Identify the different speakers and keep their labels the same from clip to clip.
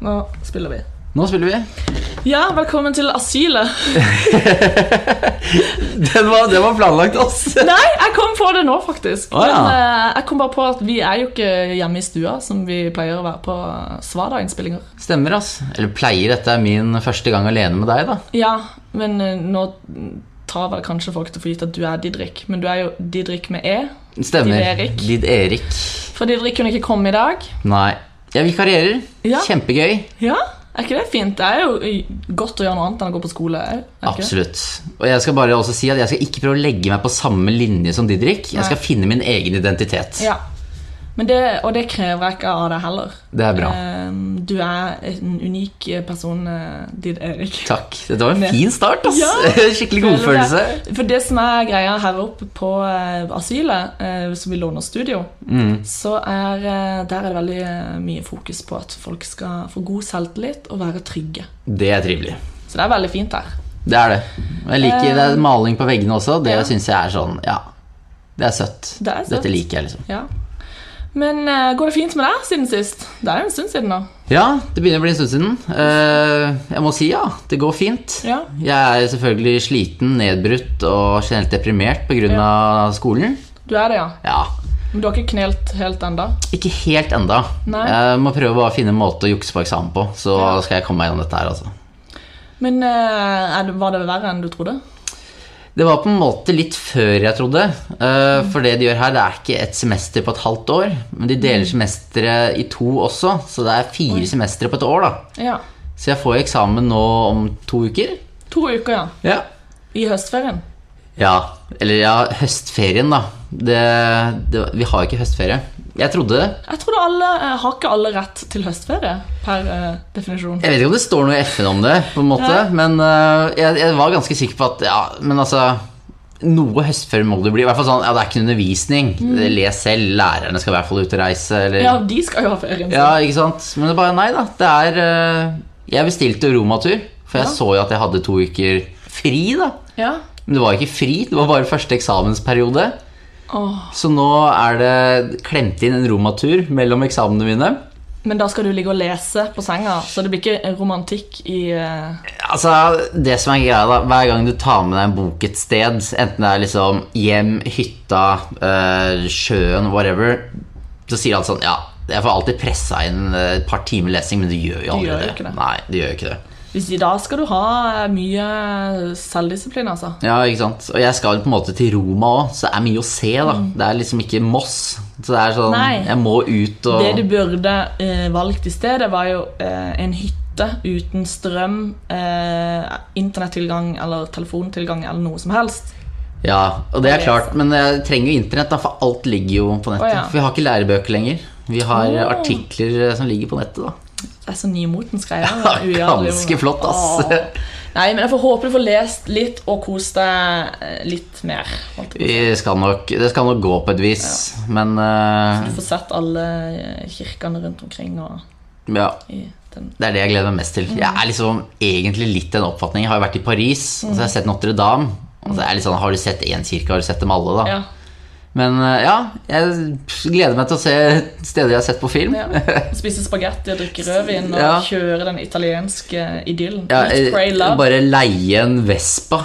Speaker 1: Nå spiller vi.
Speaker 2: Nå spiller vi.
Speaker 1: Ja, velkommen til asylet.
Speaker 2: Den var, den var planlagt, ass.
Speaker 1: Nei, jeg kom på det nå, faktisk.
Speaker 2: Å, ja.
Speaker 1: Men uh, jeg kom bare på at vi er jo ikke hjemme i stua, som vi pleier å være på Svada-innspillinger.
Speaker 2: Stemmer, ass. Eller pleier dette er min første gang alene med deg, da.
Speaker 1: Ja, men uh, nå tar vel kanskje folk til for gitt at du er Didrik, men du er jo Didrik med E.
Speaker 2: Stemmer.
Speaker 1: Lid Erik.
Speaker 2: Lid Erik.
Speaker 1: For Didrik kunne ikke komme i dag.
Speaker 2: Nei. Jeg vikarierer.
Speaker 1: Ja.
Speaker 2: Kjempegøy.
Speaker 1: Ja, er ikke det fint? Det er jo godt å gjøre noe annet enn å gå på skole.
Speaker 2: Absolutt. Og jeg skal bare også si at jeg skal ikke prøve å legge meg på samme linje som Didrik. Jeg skal finne min egen identitet.
Speaker 1: Ja. Men det, og det krever jeg ikke av deg heller.
Speaker 2: Det er bra.
Speaker 1: Eh, Du er en unik person, eh, Did Erik.
Speaker 2: Takk. Dette var en fin start, ass.
Speaker 1: Ja.
Speaker 2: Skikkelig godfølelse.
Speaker 1: For det som er greia her oppe på eh, asylet, eh, som vi låner studio,
Speaker 2: Mm.
Speaker 1: så er der er det veldig mye fokus på at folk skal få god selvtillit og være trygge.
Speaker 2: Det er trivelig.
Speaker 1: Så det er veldig fint her.
Speaker 2: Det er det. Jeg liker det er maling på veggene også. Det
Speaker 1: Ja.
Speaker 2: syns jeg er sånn Ja. Det er søtt.
Speaker 1: Det er søtt.
Speaker 2: Dette liker jeg, liksom.
Speaker 1: Ja. Men uh, går det fint med deg siden sist? Det er jo en stund siden nå.
Speaker 2: Ja, det begynner å bli en stund siden. Uh, jeg må si ja, det går fint.
Speaker 1: Ja.
Speaker 2: Jeg er selvfølgelig sliten, nedbrutt og generelt deprimert pga. av skolen.
Speaker 1: Du er det, ja.
Speaker 2: Ja,
Speaker 1: Men du har ikke knelt helt enda.
Speaker 2: ikke helt enda.
Speaker 1: Nei.
Speaker 2: Jeg må prøve å finne en måte å jukse på eksamen på, så
Speaker 1: Ja.
Speaker 2: skal jeg komme meg gjennom dette her, altså.
Speaker 1: Men uh, det, var det verre enn du trodde?
Speaker 2: Det var på en måte litt før jeg trodde. eh, For det de gjør her, det er ikke et semester på et halvt år. Men de deler semesteret i to også, så det er fire semestre på et år. da
Speaker 1: Ja.
Speaker 2: Så jeg får eksamen nå om to uker.
Speaker 1: To uker, ja.
Speaker 2: Ja.
Speaker 1: I høstferien.
Speaker 2: Ja, eller ja, høstferien, da. Det, det, vi har ikke høstferie. Jeg trodde.
Speaker 1: Jeg trodde alle, eh, Har ikke alle rett til høstferie per eh, definisjon?
Speaker 2: Jeg vet ikke om det står noe i FN om det, på en måte, men eh, jeg, jeg var ganske sikker på at Ja, men altså Noe høstferie må det bli. I hvert fall sånn, ja, Det er ikke noe undervisning. Les selv. Lærerne skal i hvert fall ut og reise. Eller,
Speaker 1: Mm. Ja, de skal jo ha ferien sin.
Speaker 2: Ja, ikke sant? Men det er bare nei, da. Det er eh, Jeg bestilte romatur, for jeg
Speaker 1: Ja.
Speaker 2: så jo at jeg hadde to uker fri, da.
Speaker 1: Ja.
Speaker 2: Men det var ikke fri, det var bare første eksamensperiode.
Speaker 1: Åh.
Speaker 2: Så nå er det klemt inn en romatur mellom eksamene mine.
Speaker 1: Men da skal du ligge og lese på senga, så det blir ikke romantikk i uh...
Speaker 2: Altså, det som er greia da Hver gang du tar med deg en bok et sted, enten det er liksom hjem, hytta, uh, sjøen, whatever, så sier alle sånn Ja, jeg får alltid pressa inn eh, et par timer lesing, men du gjør jo aldri
Speaker 1: gjør
Speaker 2: det.
Speaker 1: ikke det.
Speaker 2: Nei, du gjør jo ikke det.
Speaker 1: Hvis i dag skal du ha eh, mye selvdisiplin, altså.
Speaker 2: Ja, ikke sant Og jeg skal på en måte til Roma òg, så det er mye å se, da. Det er liksom ikke Moss. Så det er sånn
Speaker 1: Mm. Nei.
Speaker 2: Jeg må ut og
Speaker 1: Det du burde eh, valgt i stedet, var jo eh, en hytte uten strøm, eh, internettilgang eller telefontilgang eller noe som helst.
Speaker 2: Ja, og det er klart, men jeg trenger jo internett, da, for alt ligger jo på nettet.
Speaker 1: Oh, ja.
Speaker 2: For vi har ikke lærebøker lenger. Vi har
Speaker 1: oh.
Speaker 2: artikler eh, som ligger på nettet, da.
Speaker 1: Er så nymotens greier.
Speaker 2: Ja, ganske flott, ass.
Speaker 1: Åh. Nei, men jeg får håpe du får lest litt og kost deg eh, litt mer.
Speaker 2: skal nok, det skal nok gå på et vis, men Så
Speaker 1: Du får sett alle eh, kirkene rundt omkring og
Speaker 2: ja. Det er det jeg gleder meg mest til. Jeg er liksom egentlig litt den oppfatningen. Jeg har jo vært i Paris, og så har jeg sett Notre-Dame. Og så er litt sånn, Har du sett én kirke, har du sett dem alle, da?
Speaker 1: Ja.
Speaker 2: Men eh, ja, jeg gleder meg til å se steder jeg har sett på film.
Speaker 1: ja. Spise spagetti og drikke rødvin og
Speaker 2: Ja.
Speaker 1: kjøre den italienske idyllen.
Speaker 2: Ja, eh, bare leie en Vespa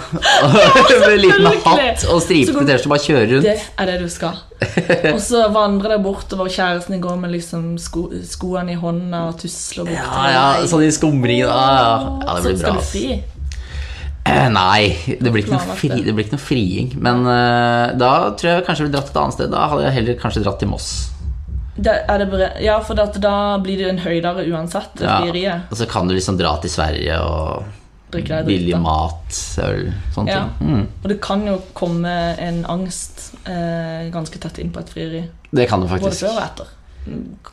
Speaker 2: med liten hatt og stripete T-skjorte og bare kjøre rundt.
Speaker 1: Det er det du skal. Og så vandre deg bortover, kjæresten din går med liksom sko, skoene i hånda og tusler bort.
Speaker 2: Ja, ja, sånn i skumringen. Ja, ja. ja, det blir
Speaker 1: bra.
Speaker 2: bra.
Speaker 1: skal du
Speaker 2: si
Speaker 1: fri.
Speaker 2: Nei, det blir, fri,
Speaker 1: det.
Speaker 2: det blir ikke noe friing. Men uh, da tror jeg kanskje jeg ville dratt et annet sted. Da hadde jeg heller kanskje dratt til Moss.
Speaker 1: Det, er det ja, for da blir det en høydere uansett, det
Speaker 2: Ja.
Speaker 1: frieriet.
Speaker 2: Og så kan du liksom dra til Sverige og
Speaker 1: Drikke
Speaker 2: billig mat, øl, sånne
Speaker 1: Ja.
Speaker 2: ting. Mm.
Speaker 1: Og det kan jo komme en angst eh, ganske tett inn på et frieri.
Speaker 2: Det kan
Speaker 1: Både
Speaker 2: faktisk.
Speaker 1: før og etter.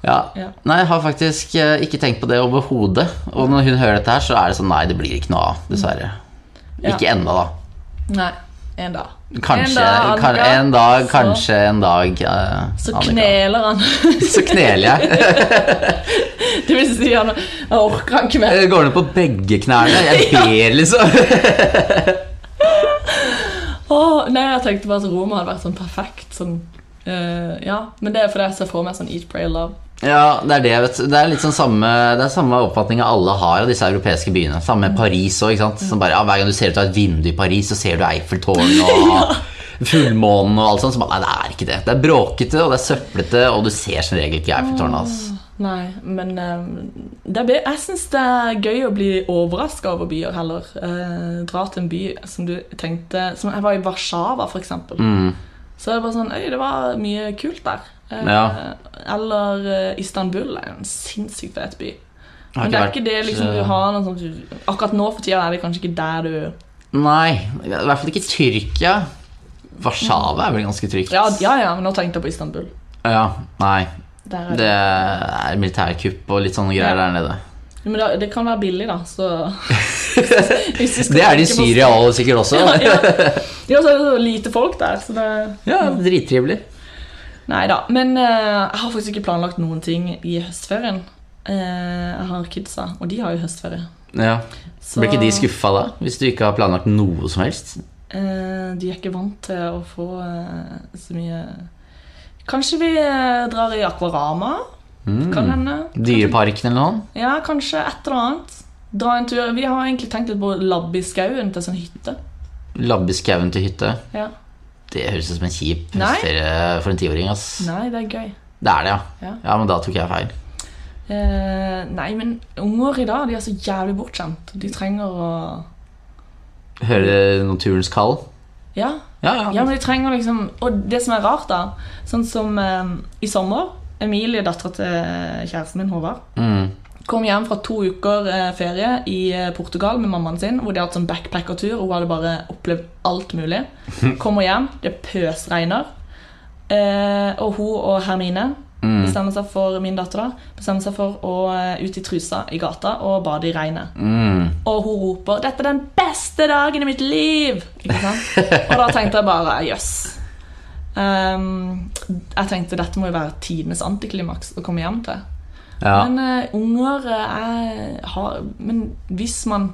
Speaker 2: Ja.
Speaker 1: Ja.
Speaker 2: Nei, jeg har faktisk eh, ikke tenkt på det overhodet. Og når hun hører dette her, så er det sånn Nei, det blir ikke noe av, dessverre.
Speaker 1: Ja.
Speaker 2: Ikke ennå, da.
Speaker 1: Nei, en dag.
Speaker 2: Kanskje
Speaker 1: En dag,
Speaker 2: kan, en dag,
Speaker 1: så-
Speaker 2: kanskje en dag. eh,
Speaker 1: Så
Speaker 2: Annika.
Speaker 1: kneler han.
Speaker 2: Så kneler jeg.
Speaker 1: Det vil si, han orker han ikke mer.
Speaker 2: Jeg går ned på begge knærne. Jeg ber, liksom.
Speaker 1: oh, nei, jeg tenkte bare at Roma hadde vært sånn perfekt sånn uh, Ja, men det er fordi jeg ser for meg sånn Eat, Pray, Love
Speaker 2: Ja, det er det, vet du. Det er litt sånn samme, det er samme oppfatninga alle har av disse europeiske byene. Samme med Paris òg, ja, hver gang du ser ut av et vindu i Paris, så ser du Eiffeltårnet og fullmånen og alt sånt. Så bare, nei, det er ikke det. Det er bråkete, og det er søplete, og du ser som regel ikke Eiffeltårnet. Altså.
Speaker 1: Nei, men eh, det er, jeg syns det er gøy å bli overraska over byer heller. Eh, dra til en by som du tenkte Som jeg var i Warszawa, eksempel.
Speaker 2: Mm.
Speaker 1: Så det var sånn Oi, det var mye kult der. Eh,
Speaker 2: Ja.
Speaker 1: Eller eh, Istanbul er en sinnssykt fet by. Men det er ikke det liksom du har noe sånt Akkurat nå for tida er det kanskje ikke der du
Speaker 2: Nei, i hvert fall ikke Tyrkia. Warszawa er vel ganske trygt.
Speaker 1: Ja, ja, ja men nå tenkte jeg på Istanbul.
Speaker 2: Ja, nei.
Speaker 1: Er det.
Speaker 2: Det er militærkupp og litt sånne greier
Speaker 1: Ja.
Speaker 2: der nede.
Speaker 1: Men det, det kan være billig, da, så
Speaker 2: Det er det i Syria sikkert også.
Speaker 1: ja, ja. ja, så er det så lite folk der, så det
Speaker 2: Ja, drittrivelig.
Speaker 1: Nei da. Men uh, jeg har faktisk ikke planlagt noen ting i høstferien. Uh, jeg har kidsa, og de har jo høstferie.
Speaker 2: Ja.
Speaker 1: Så
Speaker 2: Blir ikke de skuffa da, hvis du ikke har planlagt noe som helst?
Speaker 1: Uh, de er ikke vant til å få så mye Kanskje vi drar i Akvarama?
Speaker 2: Mm.
Speaker 1: Kan hende.
Speaker 2: Dyreparken eller noe?
Speaker 1: Ja, kanskje et eller annet. Dra en tur. Vi har egentlig tenkt litt på skauen til sånn hytte.
Speaker 2: Labb i skauen til hytte?
Speaker 1: Ja.
Speaker 2: Det høres ut som en kjip
Speaker 1: Nei.
Speaker 2: for en tiåring. ass.
Speaker 1: Nei, det er gøy.
Speaker 2: Det er det, ja.
Speaker 1: Ja.
Speaker 2: Ja, men da tok jeg feil.
Speaker 1: Eh, nei, men unger i dag de er så jævlig bortskjemt. De trenger å
Speaker 2: Høre naturens kall?
Speaker 1: Ja,
Speaker 2: Ja, ja.
Speaker 1: Ja, men de trenger liksom Og det som er rart, da Sånn som eh, i sommer Emilie, dattera til kjæresten min, Håvard,
Speaker 2: Mm.
Speaker 1: Kom hjem fra to uker eh, ferie i eh, Portugal med mammaen sin, hvor de hadde sånn backpackertur, hun hadde bare opplevd alt mulig. Kommer hjem, det pøsregner, eh, og hun og Hermine bestemmer seg for min datter da, bestemmer seg for å eh, ut i trusa i gata og bade i regnet.
Speaker 2: Mm.
Speaker 1: Og hun roper 'Dette er den beste dagen i mitt liv!' Ikke sant? Og da tenkte jeg bare jøss. Ehm, jeg tenkte dette må jo være tidenes antiklimaks å komme hjem til.
Speaker 2: Ja.
Speaker 1: Men uh, unger eh, er, har Men hvis, man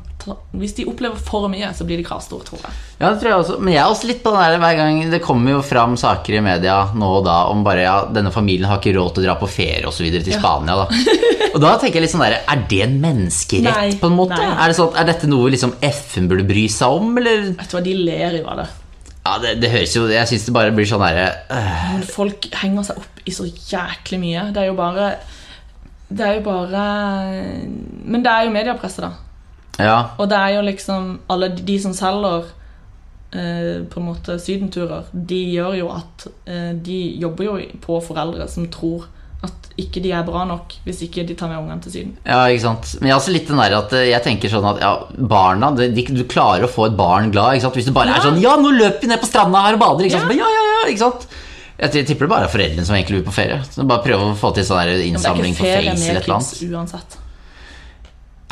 Speaker 1: hvis de opplever for mye, så blir de kravstore, tror jeg.
Speaker 2: Ja, det tror jeg også. Men jeg er også litt på den der hver gang Det kommer jo fram saker i media nå og da om bare ja, denne familien har ikke råd til å dra på ferie osv. til
Speaker 1: Ja.
Speaker 2: Spania. da Og da tenker jeg litt sånn der Er det en menneskerett,
Speaker 1: Nei,
Speaker 2: på en måte? Er, det sånn, er dette noe liksom FN burde bry seg om, eller?
Speaker 1: Vet du hva, De ler jo av det.
Speaker 2: Ja, det, det høres jo Jeg syns det bare blir sånn derre øh,
Speaker 1: folk henger seg opp i så jæklig mye. Det er jo bare Det er jo bare Men det er jo mediepresset, da.
Speaker 2: Ja.
Speaker 1: Og det er jo liksom alle de som selger eh, på en måte sydenturer, de gjør jo at eh, De jobber jo på foreldre som tror at ikke de er bra nok hvis ikke de tar med ungene til Syden.
Speaker 2: Ja, ikke sant Men jeg også litt den der at eh, jeg tenker sånn at ja, barna de, de, Du klarer å få et barn glad ikke sant? Hvis du bare
Speaker 1: Ja.
Speaker 2: er sånn Ja, nå løper vi ned på stranda her og bader ikke sant?
Speaker 1: Ja.
Speaker 2: Men, Ja, ja, ja, ikke sant Jeg tipper det bare er foreldrene som egentlig vil på ferie Så bare prøve å få til sånn innsamling på Face eller et eller annet
Speaker 1: uansett.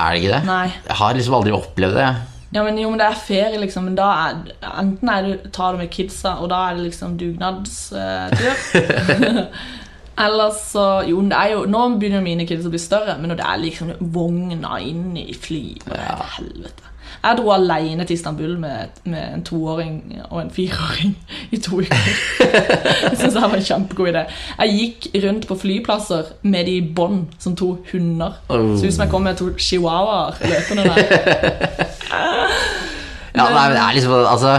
Speaker 2: Er det ikke det?
Speaker 1: Nei.
Speaker 2: Jeg har liksom aldri opplevd det
Speaker 1: Ja, men jo, men det er ferie, liksom. Men da er enten er du tar du med kidsa, og da er det liksom dugnadstur. Eller så Jo, det er jo Nå begynner mine kids å bli større, men når det er liksom vogna inn i fly og det er helvete. Jeg dro alene til Istanbul med, med en toåring og en fireåring i to uker. Jeg synes det var en kjempegod idé. Jeg gikk rundt på flyplasser med de i bånd som to hunder.
Speaker 2: Oh.
Speaker 1: Så ut som jeg kom med to chihuahuaer løpende der.
Speaker 2: Ja, nei, men det er liksom Altså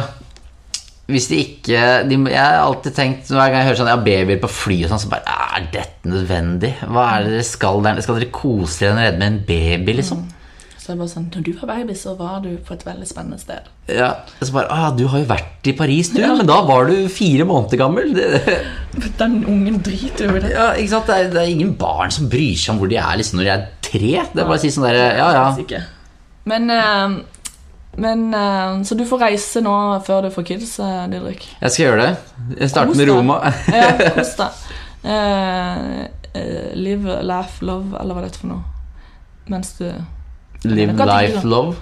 Speaker 2: hvis de ikke de, Jeg har alltid tenkt Hver gang jeg hører sånn Ja, babyer på fly og sånn Så bare Er dette nødvendig? Hva er det dere skal der? Skal dere kose dere nede med en baby, liksom?
Speaker 1: Så jeg bare sånn, når du var baby, så var du på et veldig spennende sted.
Speaker 2: Ja, så bare, ah, du har jo vært i Paris, du, men da var du fire måneder gammel.
Speaker 1: Den ungen driter jo i det.
Speaker 2: ja, ikke sant? Det er, det er ingen barn som bryr seg om hvor de er liksom, når de er tre. Det er bare å si sånn der, ja, ja.
Speaker 1: Men, eh, men eh, Så du får reise nå før du får kids, eh, Didrik.
Speaker 2: Jeg skal gjøre det. Jeg starter med. Roma.
Speaker 1: Ja, kos deg. Live, laugh, love, eller hva er dette for noe? Mens du
Speaker 2: Live, life, love.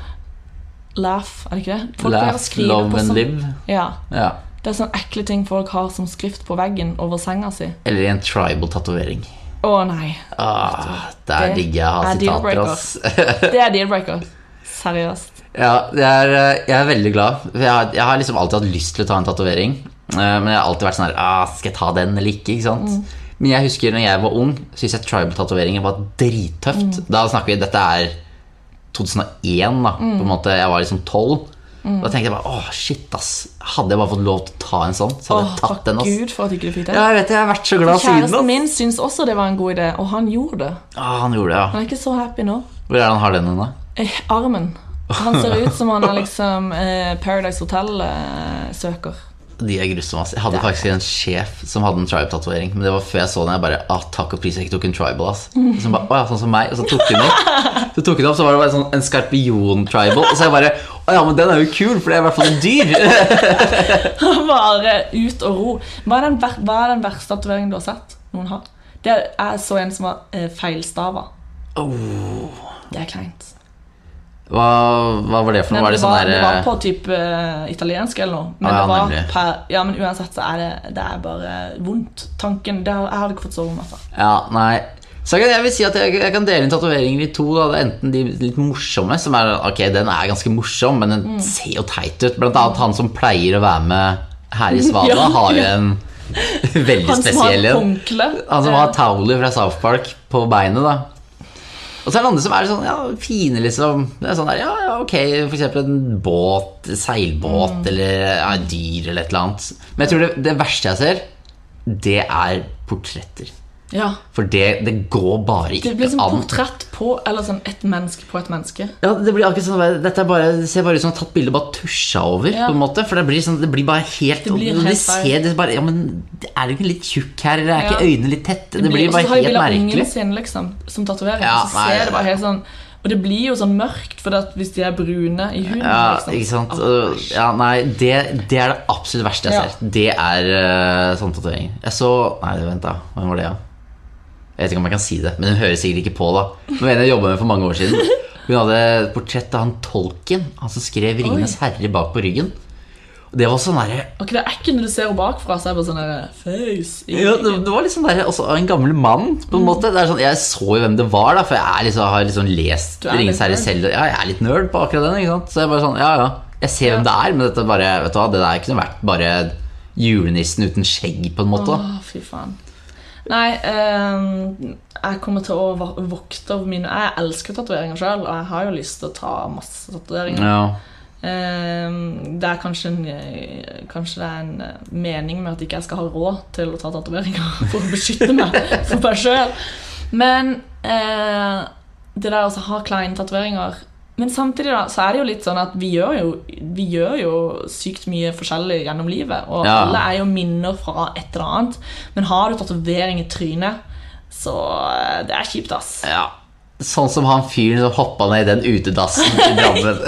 Speaker 1: Laugh, er det ikke det? Folk
Speaker 2: Laugh, love and
Speaker 1: sånn-
Speaker 2: live.
Speaker 1: Ja.
Speaker 2: Ja.
Speaker 1: Det er sånne ekle ting folk har som skrift på veggen over senga si.
Speaker 2: Eller en tribal-tatovering.
Speaker 1: Å nei.
Speaker 2: Ah, der
Speaker 1: Det
Speaker 2: digger jeg å ha
Speaker 1: er
Speaker 2: sitater, ass.
Speaker 1: Det er deal-breaker. Seriøst.
Speaker 2: Ja, det er, eh, jeg er veldig glad. Jeg har, jeg har liksom alltid hatt lyst til å ta en tatovering. eh, Men jeg har alltid vært sånn her ah, Skal jeg ta den eller ikke? ikke sant? Men jeg husker når jeg var ung, syntes jeg tribal-tatoveringer var drittøft.
Speaker 1: Mm.
Speaker 2: Da snakker vi Dette er 2001, da.
Speaker 1: Mm.
Speaker 2: På en måte, Jeg var liksom 12. Da tenkte jeg bare åh, shit, ass. Hadde jeg bare fått lov til å ta en sånn, så hadde
Speaker 1: Åh,
Speaker 2: jeg tatt den. ass
Speaker 1: Gud for at ikke du fikk det.
Speaker 2: Ja, jeg vet jeg har vært så glad siden.
Speaker 1: Kjæresten min syns også det var en god idé, og han gjorde det.
Speaker 2: Ah, han gjorde det, ja.
Speaker 1: Han er ikke så happy nå.
Speaker 2: Hvor er det han har den hen, da?
Speaker 1: Eh, armen. Han ser ut som han er liksom eh, Paradise Hotel-søker.
Speaker 2: De er grusomme. Jeg hadde faktisk en sjef som hadde en tribe-tatovering. Men det var før jeg så den. Jeg bare ah, takk og pris jeg ikke tok en tribal. ass Som bare, «Å ja, Sånn som meg. Og så tok hun den Så tok hun opp, så var det bare sånn en skarpion-tribal. Og så jeg bare Å ja, men den er jo kul, for det er i hvert fall et dyr.
Speaker 1: Bare ut og ro. Hva er den, ver hva er den verste tatoveringen du har sett noen har? Det er, jeg så en som var eh, feilstava.
Speaker 2: Oh.
Speaker 1: Det er kleint.
Speaker 2: Hva, hva var det for noe?
Speaker 1: Nei,
Speaker 2: Var det sånn
Speaker 1: var, det var på type eh, italiensk eller noe. Men,
Speaker 2: Ah, ja,
Speaker 1: det var per, ja, men uansett så er det, det er bare vondt. Tanken det har, Jeg hadde ikke fått sove om natta.
Speaker 2: Ja, nei så jeg, vil si at jeg, jeg kan dele inn tatoveringer i to. Da. Enten de litt morsomme, som er Ok, den er ganske morsom, men den
Speaker 1: Mm.
Speaker 2: ser jo teit ut. Blant annet han som pleier å være med her i Svada,
Speaker 1: Ja,
Speaker 2: har jo en veldig
Speaker 1: Han som har
Speaker 2: spesiell
Speaker 1: håndkle.
Speaker 2: Han som
Speaker 1: eh,
Speaker 2: har Towley fra South Park på beinet, da. Og så er det andre som er sånn, ja, fine, liksom. Det er sånn der, ja, ja, ok, for eksempel en båt, seilbåt,
Speaker 1: Mm.
Speaker 2: eller ja, dyr, eller et eller annet. Men jeg tror det, det verste jeg ser, det er portretter.
Speaker 1: Ja.
Speaker 2: For det, det går bare ikke an.
Speaker 1: Det blir som portrett på Eller sånn et menneske på et menneske.
Speaker 2: Ja, det blir akkurat sånn Dette bare, det ser bare ut som tatt bilde bare tusja over.
Speaker 1: Ja.
Speaker 2: på en måte For det blir, sånn, det blir bare helt
Speaker 1: Det blir helt
Speaker 2: ser, er bare, ja, men Er du ikke litt tjukk her, eller er ikke øynene litt tette? Det, blir bare helt merkelig.
Speaker 1: og så har
Speaker 2: helt
Speaker 1: bilde av ungen sin liksom, som tatovering.
Speaker 2: Ja,
Speaker 1: og så
Speaker 2: nei,
Speaker 1: ser det bare helt sånn Og det blir jo sånn mørkt, for hvis de er brune i huden
Speaker 2: Ja,
Speaker 1: liksom.
Speaker 2: ikke sant?
Speaker 1: Oh,
Speaker 2: Ja, nei, det, det er det absolutt verste jeg
Speaker 1: Ja.
Speaker 2: ser. Det er uh, sånn tatovering. Jeg så Nei, vent, da. Hvem var det, da? Jeg vet ikke om jeg kan si det, men hun hører sikkert ikke på, da. Nå mener en jeg jobba med for mange år siden. Hun hadde et portrett av han Tolkien, han som skrev 'Ringenes herre' bak på ryggen. Og det var sånn derre
Speaker 1: Ok, Det er ikke når du ser henne bakfra, så er det bare sånn der, face
Speaker 2: ja, det, det var litt sånn der, også en gammel mann, på en måte. Det er sånn, jeg så jo hvem det var, da, for jeg liksom, har liksom lest 'Ringenes herre' selv. Ja, jeg er litt nerd på akkurat den. ikke sant? Så jeg bare sånn, ja, ja. Jeg ser hvem det er, men dette bare, vet du hva, det der kunne vært bare julenissen uten skjegg, på en måte.
Speaker 1: Åh, fy faen. Nei, eh, jeg kommer til å vokte over mine Jeg elsker tatoveringer sjøl, og jeg har jo lyst til å ta masse tatoveringer.
Speaker 2: Ja.
Speaker 1: Eh, det er kanskje, en, eh, kanskje det er en eh, mening med at ikke jeg skal ha råd til å ta tatoveringer for å beskytte meg for meg sjøl. Men eh, det der å ha kleine tatoveringer Men samtidig da, så er det jo litt sånn at vi gjør jo, vi gjør jo sykt mye forskjellig gjennom livet. Og
Speaker 2: Ja.
Speaker 1: alle er jo minner fra et eller annet. Men har du tatovering i trynet, så eh, det er kjipt, ass.
Speaker 2: ja. Sånn som han fyren som hoppa ned i den utedassen i Drammen.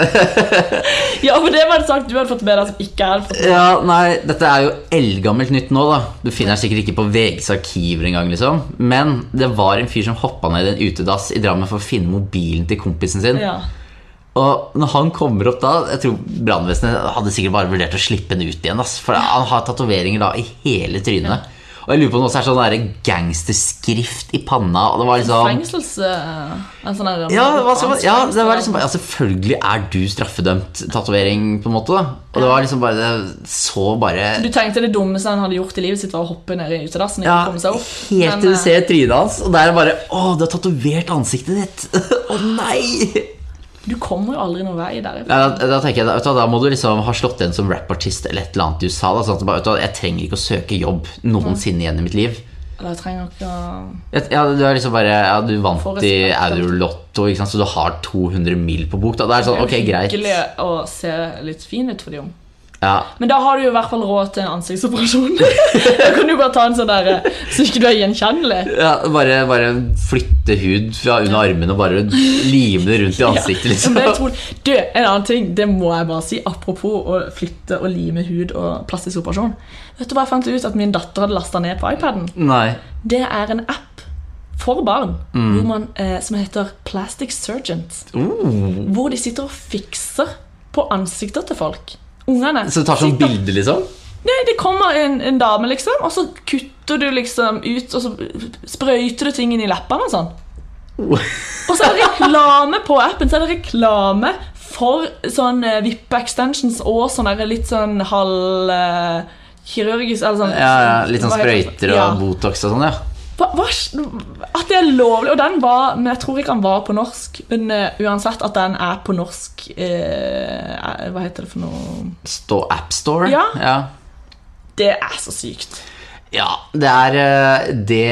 Speaker 1: Ja, for det var det sagt du hadde fått med deg som ikke hadde fått med
Speaker 2: Ja, nei, dette er jo eldgammelt nytt nå, da. Du finner den sikkert ikke på VGs arkiver engang, liksom. Men det var en fyr som hoppa ned i en utedass i Drammen for å finne mobilen til kompisen sin.
Speaker 1: Ja.
Speaker 2: Og når han kommer opp da Jeg tror brannvesenet hadde sikkert bare vurdert å slippe han ut igjen. Ass, for han har tatoveringer da i hele trynet. Og jeg lurer på om det også er sånn gangsterskrift i panna. Og det var liksom
Speaker 1: Fengsels... eh, en sånn
Speaker 2: ja, ja, det var liksom bare, ja, selvfølgelig er du straffedømt tatovering, på en måte. da Og det var liksom bare det så bare
Speaker 1: Du tenkte det dummeste han hadde gjort i livet sitt, var å hoppe ned i utedassen
Speaker 2: Ja, helt til du
Speaker 1: eh,
Speaker 2: ser trynet hans, og der er bare Å, du har tatovert ansiktet ditt! Å nei!
Speaker 1: Du kommer jo aldri noen vei der.
Speaker 2: Ja, da, da tenker jeg, da, da må du liksom ha slått igjen som rappartist eller et eller annet i USA. Da, sånn at du jeg trenger ikke å søke jobb noensinne igjen i mitt liv.
Speaker 1: Jeg trenger ikke å
Speaker 2: Ja, du er liksom bare Ja, du vant i
Speaker 1: respekt, altså.
Speaker 2: Eurolotto, så du har 200 mil på bok. Da. Da er det sånn, ok, greit.
Speaker 1: Det er Hyggelig å se litt fin ut for de om.
Speaker 2: Ja,
Speaker 1: Men da har du jo i hvert fall råd til en ansiktsoperasjon. da kan du bare ta en sånn der så ikke du er gjenkjennelig.
Speaker 2: ja bare, bare flytte hud fra under armene og bare lime det rundt i ansiktet, liksom.
Speaker 1: Ja, tror, du, en annen ting, det må jeg bare si, apropos å flytte og lime hud og plastisk operasjon. Vet du hva jeg fant ut at min datter hadde lasta ned på iPaden?
Speaker 2: Nei.
Speaker 1: Det er en app for barn
Speaker 2: Mm.
Speaker 1: man, eh, som heter Plastic Surgeons.
Speaker 2: Uh,
Speaker 1: Hvor de sitter og fikser på ansikter til folk. Ungene.
Speaker 2: så du tar sånn bilde, liksom?
Speaker 1: Nei, Det kommer en, en dame, liksom, og så kutter du liksom ut Og så sprøyter du ting inn i leppene og sånn. Og så er det reklame på appen. Så er det reklame for sånn eh, vippe-extensions og sånn litt sånn halv eh, kirurgisk eller sånn,
Speaker 2: Ja, ja, litt sånn sprøyter og
Speaker 1: ja.
Speaker 2: Botox og sånn, ja.
Speaker 1: Hva, hva, At det er lovlig Og den var Men jeg tror ikke han var på norsk. Men uh, uansett at den er på norsk uh, Hva heter det for noe
Speaker 2: AppStore?
Speaker 1: Ja.
Speaker 2: ja.
Speaker 1: Det er så sykt.
Speaker 2: Ja, det er eh, det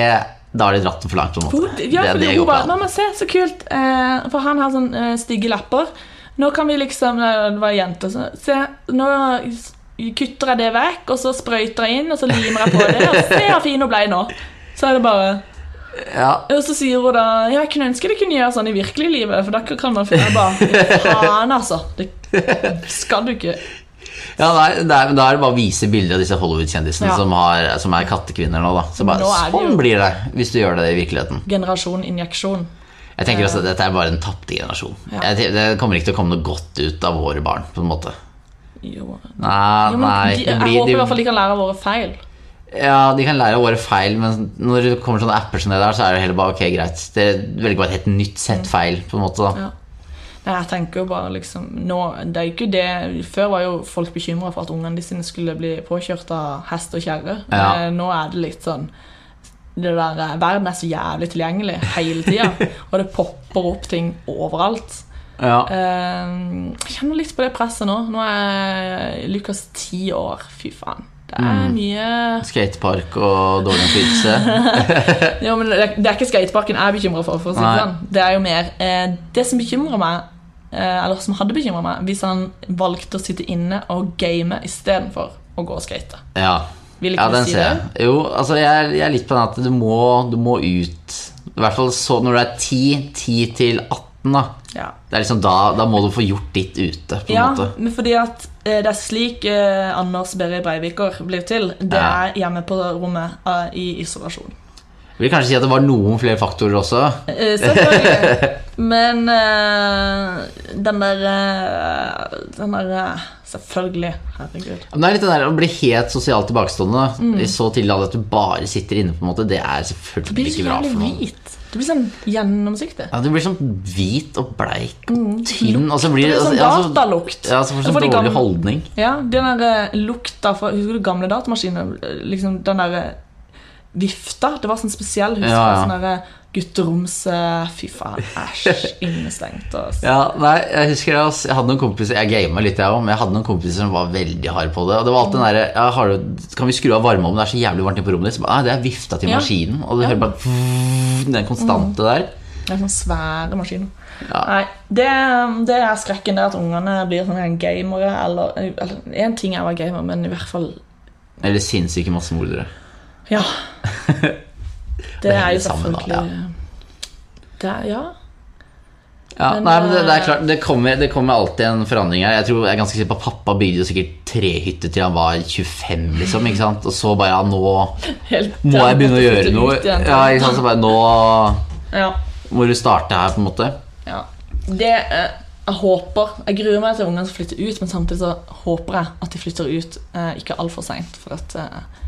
Speaker 2: Da har de dratt det for langt, på en måte.
Speaker 1: ja,
Speaker 2: det, det
Speaker 1: hun bare. Mamma, se, så kult. Uh, for han har sånn stygge lapper. Nå kan vi liksom Det var ei jente så Se, nå kutter jeg det vekk, og så sprøyter jeg inn, og så limer jeg på det, og se hvor fin hun ble nå. Så er det bare
Speaker 2: Ja,
Speaker 1: Og så sier hun da Ja, jeg kunne ønske det kunne gjøre sånn i virkelig livet, for da kan man finne bare Faen, altså. Det skal du ikke.
Speaker 2: ja nei, da er det bare å vise bilder av disse Hollywood-kjendisene
Speaker 1: Ja.
Speaker 2: som, som er kattekvinner nå. da Så bare,
Speaker 1: Nå
Speaker 2: Sånn blir det hvis du gjør det i virkeligheten.
Speaker 1: Generasjon injeksjon.
Speaker 2: Jeg tenker også at Dette er bare en tapte generasjon.
Speaker 1: Ja.
Speaker 2: Det kommer ikke til å komme noe godt ut av våre barn. på en måte
Speaker 1: Jo.
Speaker 2: Nei,
Speaker 1: Jo, men
Speaker 2: nei
Speaker 1: de, jeg
Speaker 2: blir,
Speaker 1: håper i hvert fall de kan lære av våre feil.
Speaker 2: Ja, de kan lære av våre feil, men når det kommer sånne apper som det der, så er det heller bare ok, greit. Det velger bare et helt nytt sett feil, på en måte. da
Speaker 1: Ja. Nei, jeg tenker jo bare liksom nå, Det er ikke det Før var jo folk bekymra for at ungene sine skulle bli påkjørt av hest og kjerre.
Speaker 2: Ja.
Speaker 1: Eh, Nå er det litt sånn det der, eh, Verden er så jævlig tilgjengelig hele tida, og det popper opp ting overalt.
Speaker 2: Ja.
Speaker 1: Eh, Jeg kjenner litt på det presset nå. Nå er Lukas ti år. Fy faen. Det er
Speaker 2: Mm.
Speaker 1: mye
Speaker 2: Skatepark og dårlig innflytelse.
Speaker 1: Ja, men det er, ikke skateparken jeg er bekymra for. for å si det, sånn. det er jo mer eh, Det som bekymrer meg, eh, eller som hadde bekymra meg, hvis han valgte å sitte inne og game istedenfor å gå og skate.
Speaker 2: Ja. Ja, den
Speaker 1: si
Speaker 2: ser
Speaker 1: det?
Speaker 2: jeg. Jo, altså jeg, jeg er litt på den at du må, du må ut. I hvert fall så når du er 10, 10 til 18, da.
Speaker 1: Ja.
Speaker 2: Det er liksom da, da må du få gjort ditt ute,
Speaker 1: ja,
Speaker 2: måte.
Speaker 1: men fordi at det er slik eh, Anders Berry Breiviker blir til. Det er hjemme på rommet eh, i isolasjon.
Speaker 2: Jeg vil kanskje si at det var noen flere faktorer også.
Speaker 1: Eh, selvfølgelig. Men uh, den der uh, Den der uh, Selvfølgelig. Herregud.
Speaker 2: Men det er litt det der å bli helt sosialt tilbakestående
Speaker 1: Mm.
Speaker 2: i så tidlig alder at du bare sitter inne, på en måte. Det er selvfølgelig
Speaker 1: blir
Speaker 2: ikke bra for noen.
Speaker 1: hvit. Det blir sånn gjennomsiktig.
Speaker 2: Ja, Du blir sånn hvit og bleik og tynn, og så blir
Speaker 1: Mm. Det
Speaker 2: det
Speaker 1: blir sånn
Speaker 2: altså,
Speaker 1: datalukt.
Speaker 2: Ja, så får du sånn dårlig
Speaker 1: gamle-
Speaker 2: holdning.
Speaker 1: Ja, den der lukta fra Husker du gamle datamaskiner? Liksom den der vifta. Det var sånn spesiell husk
Speaker 2: Ja, ja.
Speaker 1: sånn der gutteroms eh, Fy faen, æsj. Innestengt. Altså.
Speaker 2: Ja, nei, jeg husker det. jeg hadde noen kompiser Jeg gama litt, jeg òg, men jeg hadde noen kompiser som var veldig harde på det. Og det var alltid den derre ja, Kan vi skru av varmeovnen? Det er så jævlig varmt inne på rommet ditt. «Nei, det er vifta til maskinen. Og du hører bare den konstante der.
Speaker 1: Det er sånn svære maskiner.
Speaker 2: Ja.
Speaker 1: Nei, det, det er skrekken, der at ungene blir sånne gamere. Eller, én En ting er å være gamer, men i hvert fall
Speaker 2: Eller sinnssyke massemordere.
Speaker 1: Ja. Det,
Speaker 2: Det
Speaker 1: er jo selvfølgelig Det er, Ja.
Speaker 2: Ja,
Speaker 1: Men,
Speaker 2: nei, men det, det er
Speaker 1: eh,
Speaker 2: klart, det kommer, det kommer alltid en forandring her. Jeg tror jeg er ganske sikker på at Pappa bygde jo sikkert trehytte til han var 25, liksom. ikke sant? Og så bare ja, nå
Speaker 1: Helt,
Speaker 2: må jeg begynne å gjøre noe.
Speaker 1: igjen.
Speaker 2: Ja, ikke sant? Så bare nå
Speaker 1: Ja.
Speaker 2: må du starte her, på en måte.
Speaker 1: Ja. Det eh, Jeg håper Jeg gruer meg til ungene skal flytte ut, men samtidig så håper jeg at de flytter ut eh, ikke altfor seint. For at eh,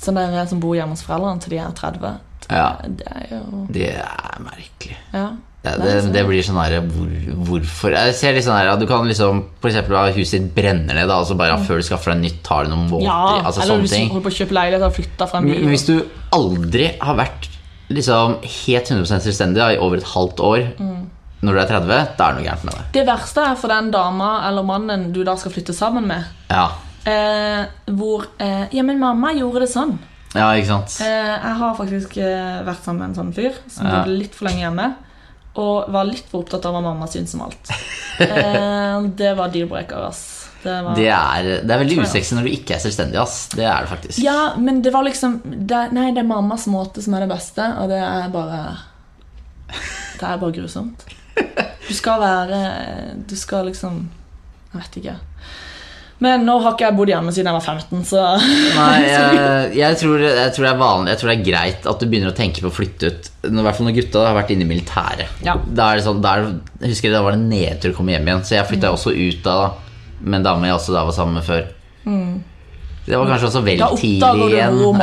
Speaker 1: sånn der som bor hjemme hos foreldrene til de er 30,
Speaker 2: Ja.
Speaker 1: det er jo
Speaker 2: Det er merkelig.
Speaker 1: Ja.
Speaker 2: Ja, det, det blir sånn her hvor, Hvorfor? Jeg ser litt sånn her at Du kan liksom eksempel at huset ditt brenner ned, da, og så bare ja, før du skaffer deg nytt, tar du noen måneder.
Speaker 1: ja
Speaker 2: altså
Speaker 1: eller
Speaker 2: sånne
Speaker 1: hvis du holder på å kjøpe leilighet og flytter fra en
Speaker 2: Men hvis du aldri har vært liksom helt 100 selvstendig da, i over et halvt år
Speaker 1: Mm.
Speaker 2: når du er 30, da er det noe gærent med deg.
Speaker 1: Det verste er for den dama eller mannen du da skal flytte sammen med,
Speaker 2: Ja,
Speaker 1: eh, hvor eh, Ja, men mamma gjorde det sånn.
Speaker 2: ja ikke sant?
Speaker 1: Eh, jeg har faktisk eh, vært sammen med en sånn fyr som
Speaker 2: Ja.
Speaker 1: bodde litt for lenge hjemme. Og var litt for opptatt av hva mamma syntes om alt. Eh, det var deal-breaker, ass. Det var...
Speaker 2: Det er, det er veldig usexy når du ikke er selvstendig, ass. Det er det faktisk.
Speaker 1: Ja, men det var liksom det, Nei, det er mammas måte som er det beste, og det er bare Det er bare grusomt. Du skal være Du skal liksom Jeg vet ikke. Men nå har ikke jeg bodd hjemme siden jeg var 15, så
Speaker 2: Nei, jeg, jeg, tror, jeg tror det vanlig Jeg tror det er greit at du begynner å tenke på å flytte ut. I hvert fall når gutta har vært inne i militæret.
Speaker 1: Ja.
Speaker 2: Det sånn, er, det- jeg husker Da var det nedtur å komme hjem igjen, så jeg flytta
Speaker 1: Mm.
Speaker 2: også ut da, med en dame jeg også da var sammen med før. Det var kanskje også vel
Speaker 1: Da oppdager du
Speaker 2: igjen.
Speaker 1: hvor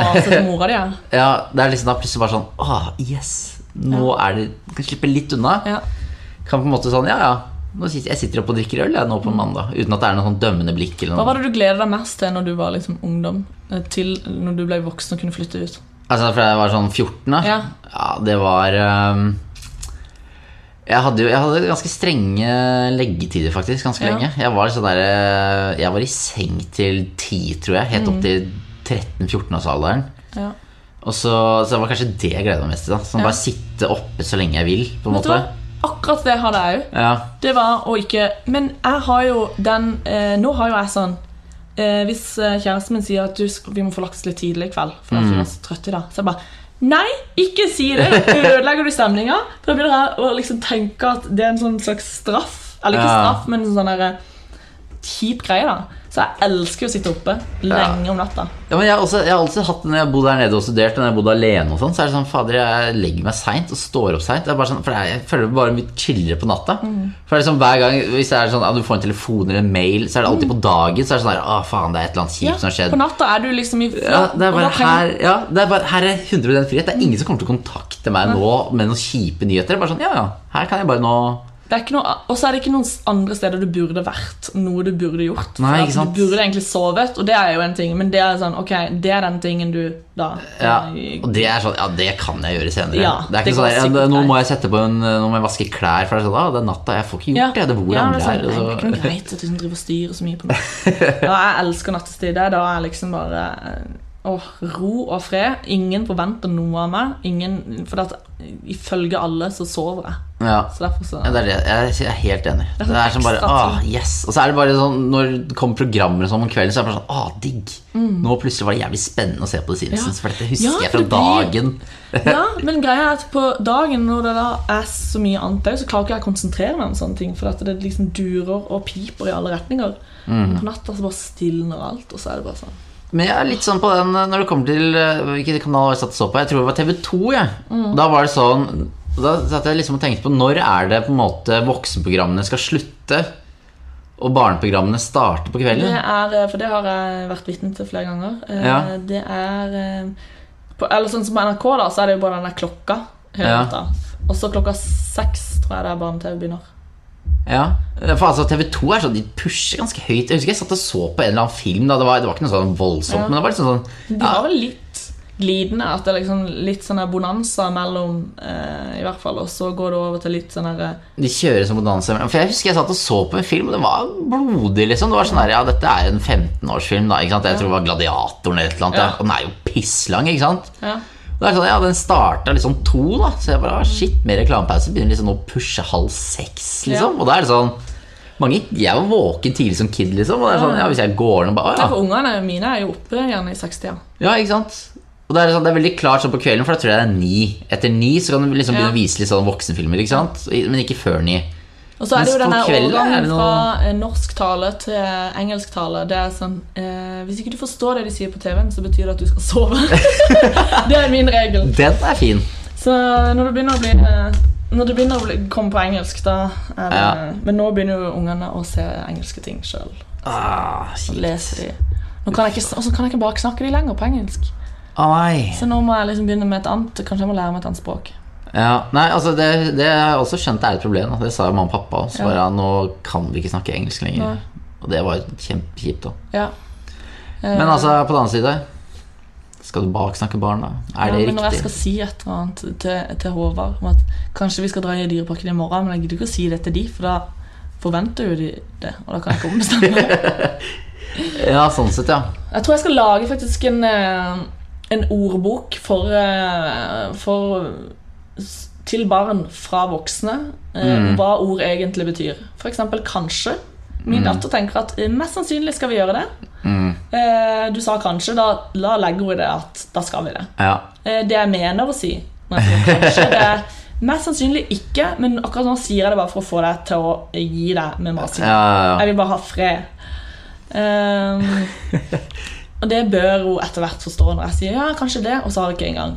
Speaker 1: mora di er.
Speaker 2: Ja, det er liksom da plutselig bare sånn Åh, yes! Nå er det Kan slippe litt unna.
Speaker 1: Ja.
Speaker 2: Kan på en måte sånn Ja, ja. Sitter, jeg sitter oppe og drikker øl jeg, nå på mandag. Uten at det er noe sånn dømmende blikk. eller
Speaker 1: Hva var det du gleda deg mest til når du var liksom ungdom? eh, Til når du ble voksen og kunne flytte ut?
Speaker 2: Altså fra jeg var sånn 14, da?
Speaker 1: Ja.
Speaker 2: Ja, det var um, jeg hadde jo jeg hadde ganske strenge leggetider, faktisk. Ganske
Speaker 1: Ja.
Speaker 2: lenge. Jeg var, sånn der, eh, jeg var i seng til 10, tror jeg. Helt opp
Speaker 1: Mm.
Speaker 2: til 13-14-årsalderen.
Speaker 1: Ja.
Speaker 2: Og så, så det var kanskje det jeg gleda meg mest til. da Sånn. Bare sitte oppe så lenge jeg vil. På en måte?
Speaker 1: Akkurat det hadde jeg òg.
Speaker 2: Ja,
Speaker 1: Det var å ikke Men jeg har jo den eh, Nå har jo jeg sånn eh, Hvis eh, kjæresten min sier at du, vi må få lagt litt tidlig i kveld, for jeg vi er så trøtte i dag, så jeg bare Nei, ikke si det! Ødelegger du stemninga? Da begynner jeg å liksom tenke at det er en sånn slags straff. Eller ikke
Speaker 2: Ja.
Speaker 1: straff, men en sånn derre kjip greie, da. Så jeg elsker å sitte oppe lenge om natta.
Speaker 2: Ja, men jeg, også, jeg har alltid hatt det når jeg bodde der nede og studerte, når jeg bodde alene og sånn, så er det sånn, fader, jeg legger meg seint og står opp seint. Sånn, for jeg, jeg føler bare mye chillere på natta. For det er sånn hver gang Hvis det er sånn, ja, du får en telefon eller en mail, så er det alltid på dagen. Så er det sånn å faen, det er et eller annet kjipt
Speaker 1: Ja,
Speaker 2: som har skjedd.
Speaker 1: på natta er du liksom i
Speaker 2: Ja, det er bare her, ja, det er bare, her er 100 frihet. Det er ingen som kommer til å kontakte meg nå med noen kjipe nyheter. Det er bare sånn, ja, ja, her kan jeg bare nå
Speaker 1: Det er ikke og så er det ikke noen andre steder du burde vært. Noe du burde gjort.
Speaker 2: Nei, ikke sant?
Speaker 1: Du burde egentlig sovet, og det er jo en ting. Men det er sånn, ok, det er den tingen du da
Speaker 2: Ja,
Speaker 1: eh,
Speaker 2: og det er sånn, ja, det kan jeg gjøre senere.
Speaker 1: Ja,
Speaker 2: det er
Speaker 1: det
Speaker 2: sånn,
Speaker 1: går
Speaker 2: ja, nå må jeg sette på en, nå må jeg vaske klær, for det er sånn, ah, det er natta, jeg får ikke gjort det, det bor
Speaker 1: ja,
Speaker 2: andre
Speaker 1: det sånn,
Speaker 2: her.
Speaker 1: det er ikke noe greit at du driver og styrer så mye på meg. Ja, jeg elsker nattestid. Det er da jeg liksom bare Åh, ro og fred. Ingen forventer noe av meg. Ingen, for at ifølge alle så sover jeg.
Speaker 2: Ja.
Speaker 1: Så derfor så
Speaker 2: Ja, det er det. Jeg er helt enig.
Speaker 1: er
Speaker 2: Det er som bare, ah, yes Og så er det bare sånn Når det kommer programmer sånn om kvelden, så er det bare sånn Ah, digg. Nå plutselig var det jævlig spennende å se på The Simpsons,
Speaker 1: Ja.
Speaker 2: for dette husker
Speaker 1: Ja,
Speaker 2: jeg fra dagen.
Speaker 1: Ja, men greia er at på dagen når det da er så mye annet òg, så klarer ikke jeg å konsentrere meg om sånne ting. For at det liksom durer og piper i alle retninger.
Speaker 2: Mm.
Speaker 1: På natta så bare stilner alt, og så er det bare sånn.
Speaker 2: Men jeg er litt sånn på den når det kommer til eh, Hvilken kanal jeg satt og så på? Jeg tror det var TV2. Ja.
Speaker 1: Mm.
Speaker 2: Da var det sånn Da satt jeg liksom og tenkte på når er det på en måte voksenprogrammene skal slutte, og barneprogrammene starter på kvelden?
Speaker 1: Det er, eh, for det har jeg vært vitne til flere ganger. Eh,
Speaker 2: Ja.
Speaker 1: Det er på, Eller sånn som på NRK, da, så er det jo bare den der klokka
Speaker 2: Ja.
Speaker 1: Og så klokka seks tror jeg det er barne-TV begynner.
Speaker 2: Ja, for altså TV2 er sånn, de pusher ganske høyt. Jeg husker jeg satt og så på en eller annen film. Det, var, det var ikke noe sånn voldsomt,
Speaker 1: Ja.
Speaker 2: men det var liksom sånn
Speaker 1: De har vel litt glidende, at det er liksom litt sånn her bonanza mellom eh, I hvert fall, og så går det over til litt sånn herre
Speaker 2: De kjører som bonanza. For jeg husker jeg satt og så på en film, og det var blodig, liksom. Det var sånn der, ja, dette er en 15-årsfilm, da. Ikke sant? Jeg tror det var Gladiatoren eller et eller annet.
Speaker 1: Ja.
Speaker 2: ja. Og den er jo pisslang, ikke sant?
Speaker 1: Ja.
Speaker 2: Det er sånn, ja, Den starta liksom to, da. Så jeg bare ah, shit, med reklamepause begynner liksom å pushe halv seks, liksom.
Speaker 1: Ja.
Speaker 2: Og da er det sånn mange, Jeg var våken tidlig som kid, liksom. Og det er sånn, ja, hvis jeg går ned bare
Speaker 1: Ja,
Speaker 2: ah,
Speaker 1: for ungene mine er jo oppe gjerne i 60-tida.
Speaker 2: ja. ja, ikke sant? Og det er, sånn, det er veldig klart sånn på kvelden, for da tror jeg det er ni. Etter ni så kan du liksom begynne å vise litt sånn voksenfilmer, ikke sant? Men ikke før ni.
Speaker 1: Og så er det jo
Speaker 2: denne er
Speaker 1: overgangen fra eh, norsk tale til engelsk tale. Det er sånn eh, Hvis ikke du forstår det de sier på TV-en, så betyr det at du skal sove. det er min regel.
Speaker 2: Den er fin.
Speaker 1: Så når du begynner å bli eh, Når det begynner å bli, komme på engelsk, da det
Speaker 2: Ja.
Speaker 1: Men nå begynner jo ungene å se engelske ting sjøl.
Speaker 2: Ah, leser
Speaker 1: Lese de. Nå kan jeg ikke, og så kan jeg ikke bare snakke de lenger på engelsk.
Speaker 2: Å.
Speaker 1: Så nå må jeg liksom begynne med et annet Kanskje jeg må lære meg et annet språk.
Speaker 2: Ja, nei, altså det, det har jeg også skjønt er et problem. Da. Det sa jo mamma og pappa
Speaker 1: Så.
Speaker 2: Bare, ja, nå kan vi ikke snakke engelsk lenger.
Speaker 1: Nei.
Speaker 2: Og det var kjempekjipt.
Speaker 1: Ja. Eh,
Speaker 2: Men altså, på den annen side Skal du baksnakke barn, da? Er
Speaker 1: ja,
Speaker 2: det
Speaker 1: men når jeg skal si et eller annet til, til Håvard om at kanskje vi skal dra i Dyreparken i morgen, men jeg gidder ikke å si det til de, for da forventer jo de det, og da kan jeg ikke ombestemme.
Speaker 2: Ja, sånn sett, ja.
Speaker 1: Jeg tror jeg skal lage faktisk en, eh, en ordbok for, eh, for til barn fra voksne. eh,
Speaker 2: Mm.
Speaker 1: Hva ord egentlig betyr. Eksempel kanskje. Min datter tenker at eh, mest sannsynlig skal vi gjøre det.
Speaker 2: Mm.
Speaker 1: Eh, Du sa kanskje, da, da legger hun i det at da skal vi det.
Speaker 2: ja.
Speaker 1: Eh, Det jeg mener å si når jeg sier kanskje, det er mest sannsynlig ikke, men akkurat nå sier jeg det bare for å få deg til å gi deg med masing.
Speaker 2: Ja, ja, ja.
Speaker 1: Jeg vil bare ha fred. Ehm, og det bør hun etter hvert forstå når jeg sier ja, kanskje det, og så har hun ikke engang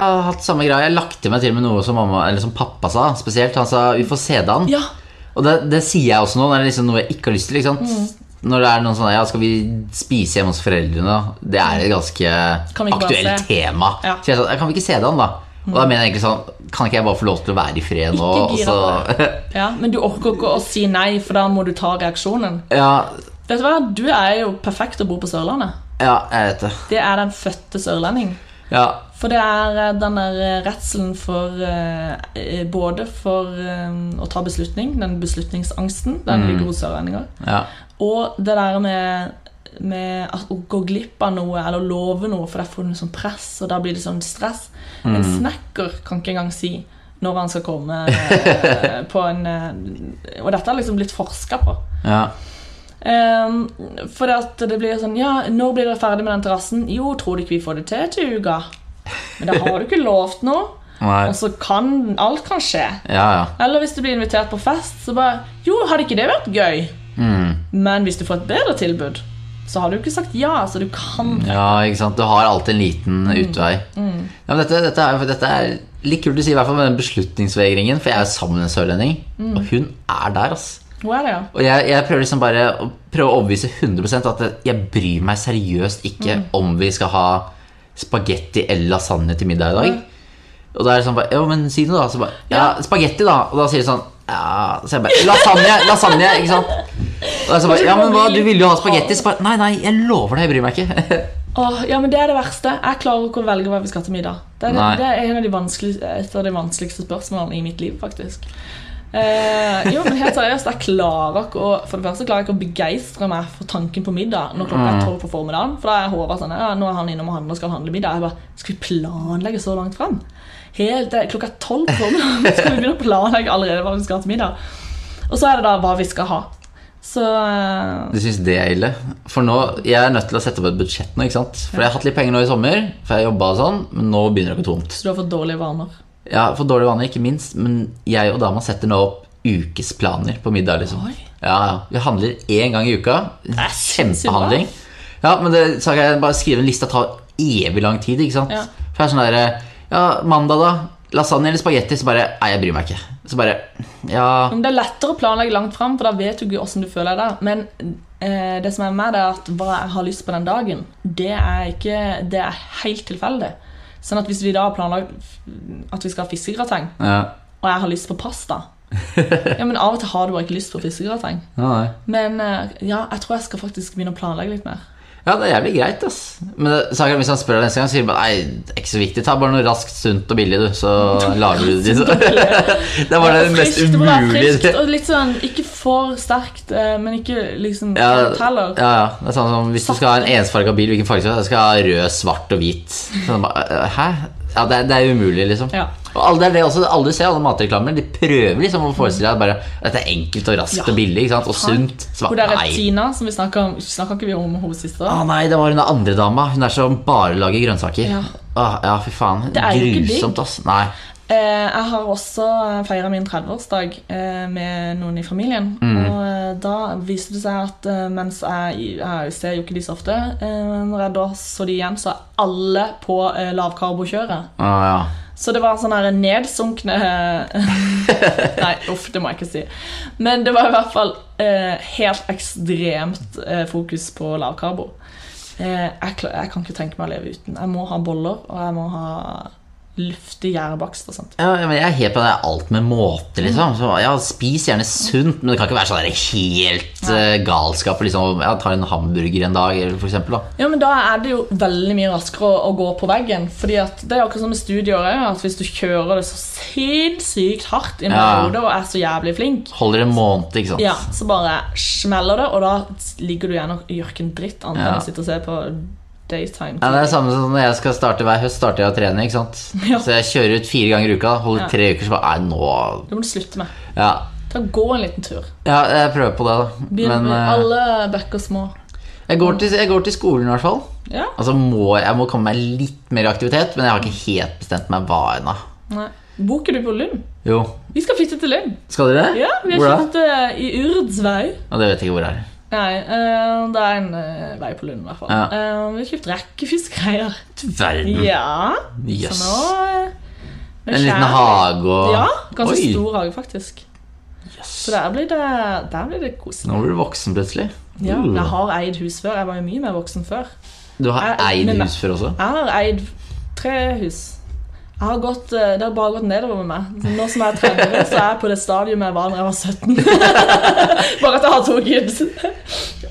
Speaker 2: Jeg har hatt samme greia. Jeg lagte meg til med noe som, mamma, eller som pappa sa, spesielt. Han sa 'vi får se det an'.
Speaker 1: Ja.
Speaker 2: Og det, det sier jeg også nå, det er liksom noe jeg ikke har lyst til.
Speaker 1: Mm.
Speaker 2: Når det er noen sånne, ja, 'skal vi spise hjemme hos foreldrene', det er et ganske aktuelt tema.
Speaker 1: Ja. Mm.
Speaker 2: Så jeg sa kan vi ikke se det an, da? Og da mener jeg egentlig sånn Kan ikke jeg bare få lov til å være i fred nå?
Speaker 1: Ikke
Speaker 2: Og
Speaker 1: gira Ja, Men du orker ikke å si nei, for da må du ta reaksjonen.
Speaker 2: ja,
Speaker 1: Vet Du hva? Du er jo perfekt å bo på Sørlandet.
Speaker 2: ja, jeg vet det.
Speaker 1: Det er den fødte sørlending.
Speaker 2: Ja,
Speaker 1: For det er eh, den der eh, redselen for eh, Både for å ta beslutning, den beslutningsangsten, den ligger hos sørlendinger.
Speaker 2: ja.
Speaker 1: Og det der med, med å gå glipp av noe eller love noe, for der får du sånn press, og da blir det sånn stress. En snekker kan ikke engang si når han skal komme på en Og dette har liksom blitt forska på.
Speaker 2: ja.
Speaker 1: Um, for at det blir sånn Ja, når blir dere ferdig med den terrassen? Jo, tror du ikke vi får det til til uka? Men da har du ikke lovt noe.
Speaker 2: Nei.
Speaker 1: Og så kan alt kan skje.
Speaker 2: Ja, ja.
Speaker 1: Eller hvis du blir invitert på fest, så bare Jo, hadde ikke det vært gøy? Men hvis du får et bedre tilbud, så har du ikke sagt ja. Så du kan
Speaker 2: Ja, ikke sant. Du har alltid en liten utvei. Ja, men dette, dette, er, dette er litt kult du si, i hvert fall med den beslutningsvegringen. For jeg er jo sammen med en sørlending, og hun er der, ass.
Speaker 1: Hvor er det, ja?
Speaker 2: Og jeg, jeg prøver liksom bare å prøve å overbevise 100 at jeg bryr meg seriøst ikke om vi skal ha spagetti eller lasagne til middag i dag. Og da er det sånn Ja, men si noe, da. Så bare, ja, spagetti, da. Og da sier de sånn Ja, så jeg bare Lasagne! Lasagne! Ikke sant? Og da er det sånn bare, ja, men hva, du ville jo ha spagetti. Så bare Nei, nei, jeg lover deg, jeg bryr meg ikke.
Speaker 1: Åh, ja, men Det er det verste. Jeg klarer ikke å velge hva vi skal til middag. Det er, det, det er en av de vanskeligste, et av de vanskeligste spørsmålene i mitt liv, faktisk. Eh, jo, men helt seriøst, jeg klarer ikke å For det første klarer jeg ikke å begeistre meg for tanken på middag når klokka er tolv på formiddagen. For da er Håvard sånn Ja, nå er han innom og handler skal handle middag. Jeg bare Skal vi planlegge så langt? Helt, er klokka er tolv på formiddagen. Skal vi begynne å planlegge allerede hva vi skal ha til middag? Og så er det da hva vi skal ha. Så eh,
Speaker 2: Du syns det er ille? For nå, Jeg er nødt til å sette opp et budsjett nå. ikke sant? For jeg har hatt litt penger nå i sommer, for jeg jobba og sånn, men nå begynner det å gå tomt.
Speaker 1: så du har fått dårlige vaner.
Speaker 2: Ja, For dårlig vane, ikke minst. Men jeg og dama setter nå opp ukesplaner på middag. liksom
Speaker 1: Oi.
Speaker 2: Ja, ja. Vi handler én gang i uka. Kjempehandling. Ja, men det, så kan jeg bare skrive en liste og ta evig lang tid. ikke sant?
Speaker 1: Ja.
Speaker 2: For det er sånn der, Ja, mandag, da? Lasagne eller spagetti? Så bare Nei, jeg bryr meg ikke. Så bare Ja.
Speaker 1: Men Det er lettere å planlegge langt fram, for da vet du åssen du føler deg. Men eh, det som er med det, er at hva jeg har lyst på den dagen, det er, ikke, det er helt tilfeldig. Sånn at hvis vi da har planlagt at vi skal ha fiskegrateng,
Speaker 2: ja.
Speaker 1: og jeg har lyst på pasta Ja, men Av og til har du bare ikke lyst på fiskegrateng.
Speaker 2: Ja.
Speaker 1: Men eh, ja, jeg tror jeg skal faktisk begynne å planlegge litt mer.
Speaker 2: Ja, det er jævlig greit, ass. Men Saken, hvis han spør deg neste gang, sier han bare Nei, det er ikke så viktig. Ta bare noe raskt, sunt og billig, du, så lager du det. det bare det mest
Speaker 1: være friskt,
Speaker 2: umulige.
Speaker 1: og litt sånn, Ikke for sterkt, eh, men ikke liksom
Speaker 2: Ja,
Speaker 1: helt heller.
Speaker 2: ja, ja. Det er sånn som Hvis du skal ha en ensfarga bil, hvilken farge skal du ha? Jeg skal ha rød, svart og hvit. Sånn, bare, hæ? Ja, det er, det er umulig, liksom.
Speaker 1: Ja.
Speaker 2: Og alle, det er det også, alle ser, alle matreklamer, de prøver liksom å forestille deg at dette er enkelt og raskt
Speaker 1: Ja.
Speaker 2: og billig ikke sant? og sunt. Hvor
Speaker 1: det
Speaker 2: er.
Speaker 1: Tina, som vi snakka om Snakka ikke vi om hun siste?
Speaker 2: Ah, nei, det var hun andre dama. Hun er som bare lager grønnsaker.
Speaker 1: Ja.
Speaker 2: Ah, ja, fy faen.
Speaker 1: Det er.
Speaker 2: Grusomt, ass. Nei.
Speaker 1: Eh, jeg har også feira min 30-årsdag eh, med noen i familien. Og eh, da viste det seg at mens jeg, jeg ser jo ikke de så ofte eh, Når jeg da så de igjen, så er alle på lavkarbokjøret.
Speaker 2: Ah, ja.
Speaker 1: Så det var sånn her nedsunkne Nei, uff, det må jeg ikke si. Men det var i hvert fall eh, helt ekstremt fokus på lavkarbo. Eh, jeg, jeg kan ikke tenke meg å leve uten. Jeg må ha boller, og jeg må ha luftig gjærbakst.
Speaker 2: Ja, men jeg er helt på det alt med måte, liksom. Så, ja, spis gjerne sunt, men det kan ikke være sånn der helt uh, galskap. Liksom, ja, ta en hamburger en dag, for eksempel. Da.
Speaker 1: Ja, men Da er det jo veldig mye raskere å, å gå på veggen. Fordi at Det er akkurat som med studier at hvis du kjører det så sinnssykt hardt i en
Speaker 2: Ja.
Speaker 1: periode og er så jævlig flink,
Speaker 2: Holder en måned, ikke sant.
Speaker 1: ja, så bare smeller det, og da ligger du igjen og gjør ikke en dritt annet enn å sitte og se på daytime.
Speaker 2: Ja, det er samme som når jeg skal starte hver høst, starter jeg å trene. ikke sant?
Speaker 1: Ja.
Speaker 2: Så jeg kjører ut fire ganger i uka, holder
Speaker 1: Ja.
Speaker 2: tre uker, så bare Nei, nå
Speaker 1: Det må du slutte med.
Speaker 2: Ja,
Speaker 1: Ta Gå en liten tur.
Speaker 2: ja jeg prøver på det, da. Men
Speaker 1: med
Speaker 2: eh,
Speaker 1: alle bekker små.
Speaker 2: jeg, går til, jeg går til skolen, i hvert fall.
Speaker 1: Ja.
Speaker 2: Altså må, Jeg må komme meg litt mer aktivitet, men jeg har ikke helt bestemt meg hva ennå.
Speaker 1: Boker du på Lund?
Speaker 2: Jo.
Speaker 1: Vi skal flytte til Lund.
Speaker 2: Skal dere?
Speaker 1: Ja, vi har
Speaker 2: da?
Speaker 1: flyttet eh, i Urdsvei.
Speaker 2: Ja, det vet jeg ikke hvor det er.
Speaker 1: Nei, uh, det er en uh, vei på Lund, i hvert fall.
Speaker 2: Ja.
Speaker 1: Uh, vi har kjøpt rekkefiskgreier.
Speaker 2: Du verden.
Speaker 1: Ja.
Speaker 2: Yes.
Speaker 1: Så nå
Speaker 2: En liten hage og
Speaker 1: Ja, ganske
Speaker 2: Oi.
Speaker 1: stor hage, faktisk. Så der blir det, der blir det koselig.
Speaker 2: Nå blir du voksen plutselig.
Speaker 1: Ja,
Speaker 2: Uh.
Speaker 1: jeg har eid hus før. Jeg var jo mye mer voksen før.
Speaker 2: Du har
Speaker 1: Jeg-
Speaker 2: eid
Speaker 1: men-
Speaker 2: hus før også?
Speaker 1: Jeg har eid tre hus. Har gått, eh, det har bare gått nedover med meg. Nå som jeg er 30, så er jeg på det stadiumet jeg var da jeg var 17. bare at jeg har to kids.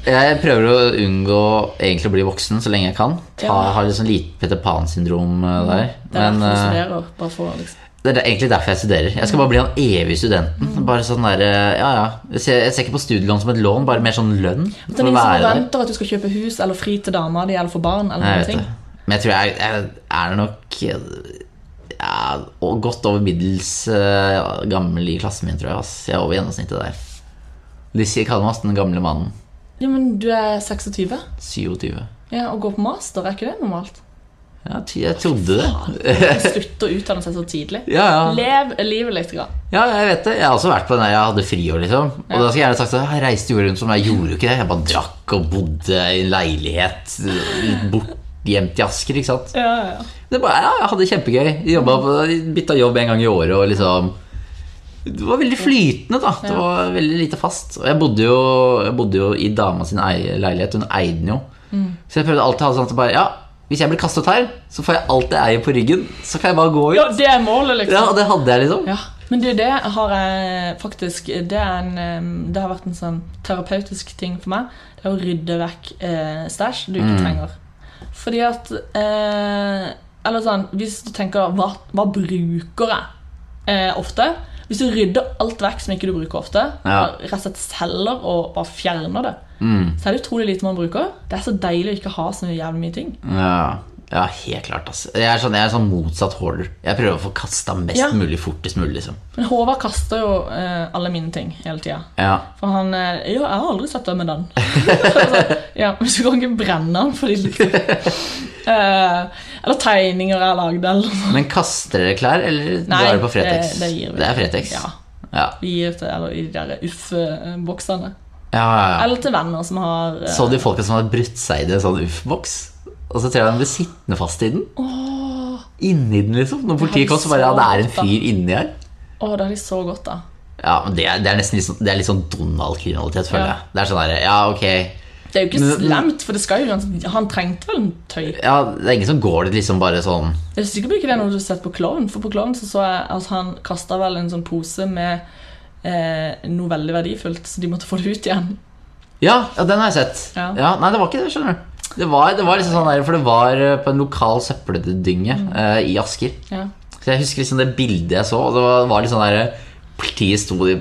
Speaker 2: Jeg prøver å unngå egentlig å bli voksen så lenge jeg kan. Ta,
Speaker 1: Ja.
Speaker 2: Har litt sånn lite Peter Pan-syndrom eh, der.
Speaker 1: Det er
Speaker 2: Men eh,
Speaker 1: studerer. Bare for, liksom.
Speaker 2: det er egentlig derfor jeg studerer. Jeg skal bare bli han evige studenten. Bare sånn der, ja, ja. Jeg ser, jeg ser ikke på studielån som et lån, bare mer sånn lønn.
Speaker 1: Det er ingen som forventer at du skal kjøpe hus eller fri til dama di eller få barn. eller
Speaker 2: jeg noen
Speaker 1: ting.
Speaker 2: Men jeg tror jeg, jeg er nok ja, godt over middels eh, gammel i klassen min, tror jeg. Ass. Jeg er over gjennomsnittet der. De sier kaller meg ass den gamle mannen.
Speaker 1: Ja, men du er 26
Speaker 2: 27.
Speaker 1: ja, og går på master. Er ikke det normalt?
Speaker 2: Ja, jeg trodde det.
Speaker 1: Slutt å utdanne seg så tidlig.
Speaker 2: Ja, ja.
Speaker 1: Lev livet litt. Grann.
Speaker 2: Ja, jeg vet det. Jeg har også vært på den der jeg hadde friår, liksom. Og da skal jeg gjerne sagt at jeg reiste jo rundt som jeg gjorde jo ikke det. Jeg bare drakk og bodde i en leilighet bort hjem til Asker, ikke sant.
Speaker 1: Ja, ja.
Speaker 2: Det bare, ja, jeg hadde det kjempegøy. Jobba bytta jobb en gang i året og liksom Det var veldig flytende, da. Det var veldig lite fast. Og jeg bodde jo, jeg bodde jo i dama sin leilighet. Hun eide den jo. Så jeg prøvde alltid å ha sånn at bare, ja, hvis jeg blir kastet her, så får jeg alt jeg eier på ryggen. Så kan jeg bare gå ut.
Speaker 1: ja, det er målet, liksom.
Speaker 2: Ja, og det hadde jeg, liksom.
Speaker 1: Ja, men det, det har jeg faktisk Det, en, det har vært en sånn terapeutisk ting for meg. Det er å rydde vekk eh, stæsj du ikke trenger. Fordi at eh, Eller sånn, hvis du tenker Hva, hva bruker jeg eh, ofte? Hvis du rydder alt vekk som ikke du bruker ofte,
Speaker 2: Ja.
Speaker 1: rett og slett selger og bare fjerner det, så er det utrolig lite man bruker. Det er så deilig å ikke ha så jævlig mye ting.
Speaker 2: Ja, ja helt klart. Altså. Jeg er sånn, jeg er sånn motsatt hoarder. Jeg prøver å få kasta mest
Speaker 1: Ja.
Speaker 2: mulig fortest mulig. liksom
Speaker 1: Men Håvard kaster jo eh, alle mine ting hele tida.
Speaker 2: Ja,
Speaker 1: For han eh, Ja, jeg har aldri sett deg med den. altså, ja, Men så kan ikke brenne den fordi liksom eh, Eller tegninger jeg har lagd, eller.
Speaker 2: Men kaster dere klær, eller
Speaker 1: Nei,
Speaker 2: drar dere på Fretex?
Speaker 1: det- det gir vi.
Speaker 2: Det er Fretex.
Speaker 1: Ja.
Speaker 2: Ja.
Speaker 1: Vi gir til eller i de der Uff-boksene.
Speaker 2: Ja, ja, ja.
Speaker 1: Eller til venner som har eh,
Speaker 2: Så de folka som hadde brutt seg i en sånn Uff-boks? Og så tror jeg han ble sittende fast i den. Inni den, liksom. Når politiet kom, så bare Ja, det er en fyr inni her.
Speaker 1: Å, det har de så godt, da.
Speaker 2: Ja, men det er, det er nesten litt sånn, det sånn Donald-kriminalitet, føler
Speaker 1: Ja.
Speaker 2: jeg. Det er sånn der, ja, ok
Speaker 1: Det er jo ikke
Speaker 2: Men-
Speaker 1: slemt, for det skal jo Han trengte vel en tøy.
Speaker 2: Ja, det er ingen som går dit liksom bare sånn
Speaker 1: Jeg syns ikke det er noe du har sett på Klovn, for på Klovn så, så jeg at han kasta vel en sånn pose med eh, noe veldig verdifullt, så de måtte få det ut igjen.
Speaker 2: Ja, ja den har jeg sett.
Speaker 1: Ja.
Speaker 2: Ja. Nei, det var ikke det, skjønner du. Det var, det var liksom sånn der, For det var eh, på en lokal søppeldynge eh, i Asker.
Speaker 1: Ja.
Speaker 2: Så jeg husker liksom det bildet jeg så, og det var, var litt sånn der Politiet sto de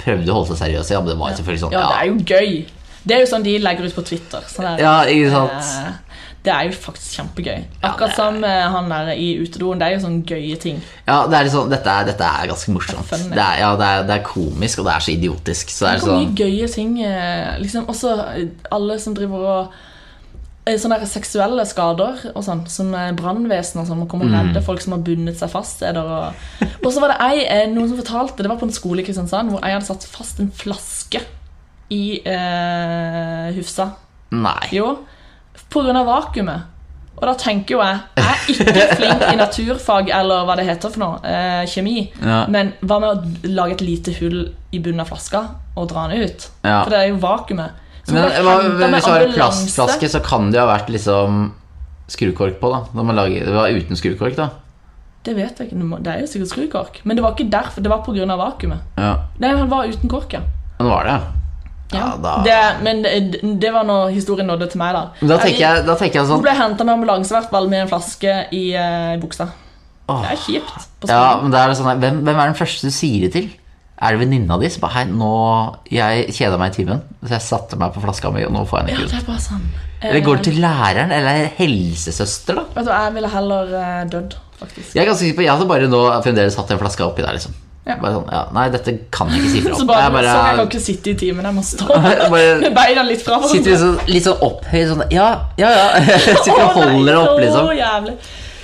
Speaker 2: prøvde å holde seg seriøse, ja, men det var selvfølgelig sånn
Speaker 1: ja, det er jo gøy. Det er jo sånn de legger ut på Twitter. Sånn der,
Speaker 2: Ja, ikke sant?
Speaker 1: eh, det er jo faktisk kjempegøy. Akkurat
Speaker 2: ja,
Speaker 1: som med han der i utedoen. Det er jo sånne gøye ting.
Speaker 2: Ja, det er sånn, dette, er, dette er ganske morsomt. Det er, ja, det er, det er komisk, og det er så idiotisk. Så det er
Speaker 1: så mye
Speaker 2: sånn
Speaker 1: gøye ting eh, liksom, Også eh, alle som driver og eh, Sånne der seksuelle skader og sånn, som eh, brannvesen og sånn, må komme og
Speaker 2: Mm.
Speaker 1: folk som har bundet seg fast. Og, og så var det ei, eh, noen som fortalte Det var på en skole i Kristiansand hvor ei hadde satt fast en flaske i eh, Hufsa.
Speaker 2: Nei.
Speaker 1: Jo, på grunn av vakuumet. Og da tenker jo jeg Jeg er ikke flink i naturfag eller hva det heter for noe, eh, kjemi.
Speaker 2: Ja.
Speaker 1: Men hva med å lage et lite hull i bunnen av flaska og dra den ut?
Speaker 2: Ja.
Speaker 1: For det er jo vakuumet.
Speaker 2: Men hvis det var en plastflaske, så kan det jo ha vært liksom skrukork på, da. Lager, det var uten skrukork, da.
Speaker 1: Det vet jeg ikke. Det er jo sikkert skrukork. Men det var ikke derfor. Det var pga. vakuumet.
Speaker 2: Ja.
Speaker 1: Nei, han var uten kork, ja.
Speaker 2: Men var det, ja. Ja, da,
Speaker 1: Det, men det, det var når historien nådde til meg, da.
Speaker 2: Da tenker jeg, da tenker jeg
Speaker 1: Hun
Speaker 2: sånn
Speaker 1: ble henta med ambulanse hvert fall med en flaske i eh, buksa.
Speaker 2: Åh.
Speaker 1: Det er kjipt. på
Speaker 2: Ja, men det er sånn hvem, hvem er den første du sier det til? Er det venninna di som bare Hei, nå Jeg kjeda meg i timen, så jeg satte meg på flaska mi, og nå får jeg
Speaker 1: Ja,
Speaker 2: den
Speaker 1: det
Speaker 2: ikke ut.
Speaker 1: er bare sånn
Speaker 2: Eller går det til læreren eller helsesøster, da?
Speaker 1: Vet du, jeg ville heller eh, dødd, faktisk.
Speaker 2: Jeg er ganske sikker på, jeg hadde bare nå fremdeles hatt en flaske oppi der, liksom.
Speaker 1: Ja.
Speaker 2: Bare sånn, ja, Nei, dette kan jeg ikke si fra
Speaker 1: Så
Speaker 2: om.
Speaker 1: bare,
Speaker 2: Jeg
Speaker 1: sånn, jeg kan ikke sitte i timen, jeg må stå
Speaker 2: Bare-
Speaker 1: med beina litt fra
Speaker 2: Sitter liksom, litt sånn opphøyd sånn Ja, ja, ja. Sitter og holder det opp, liksom.
Speaker 1: Så jævlig.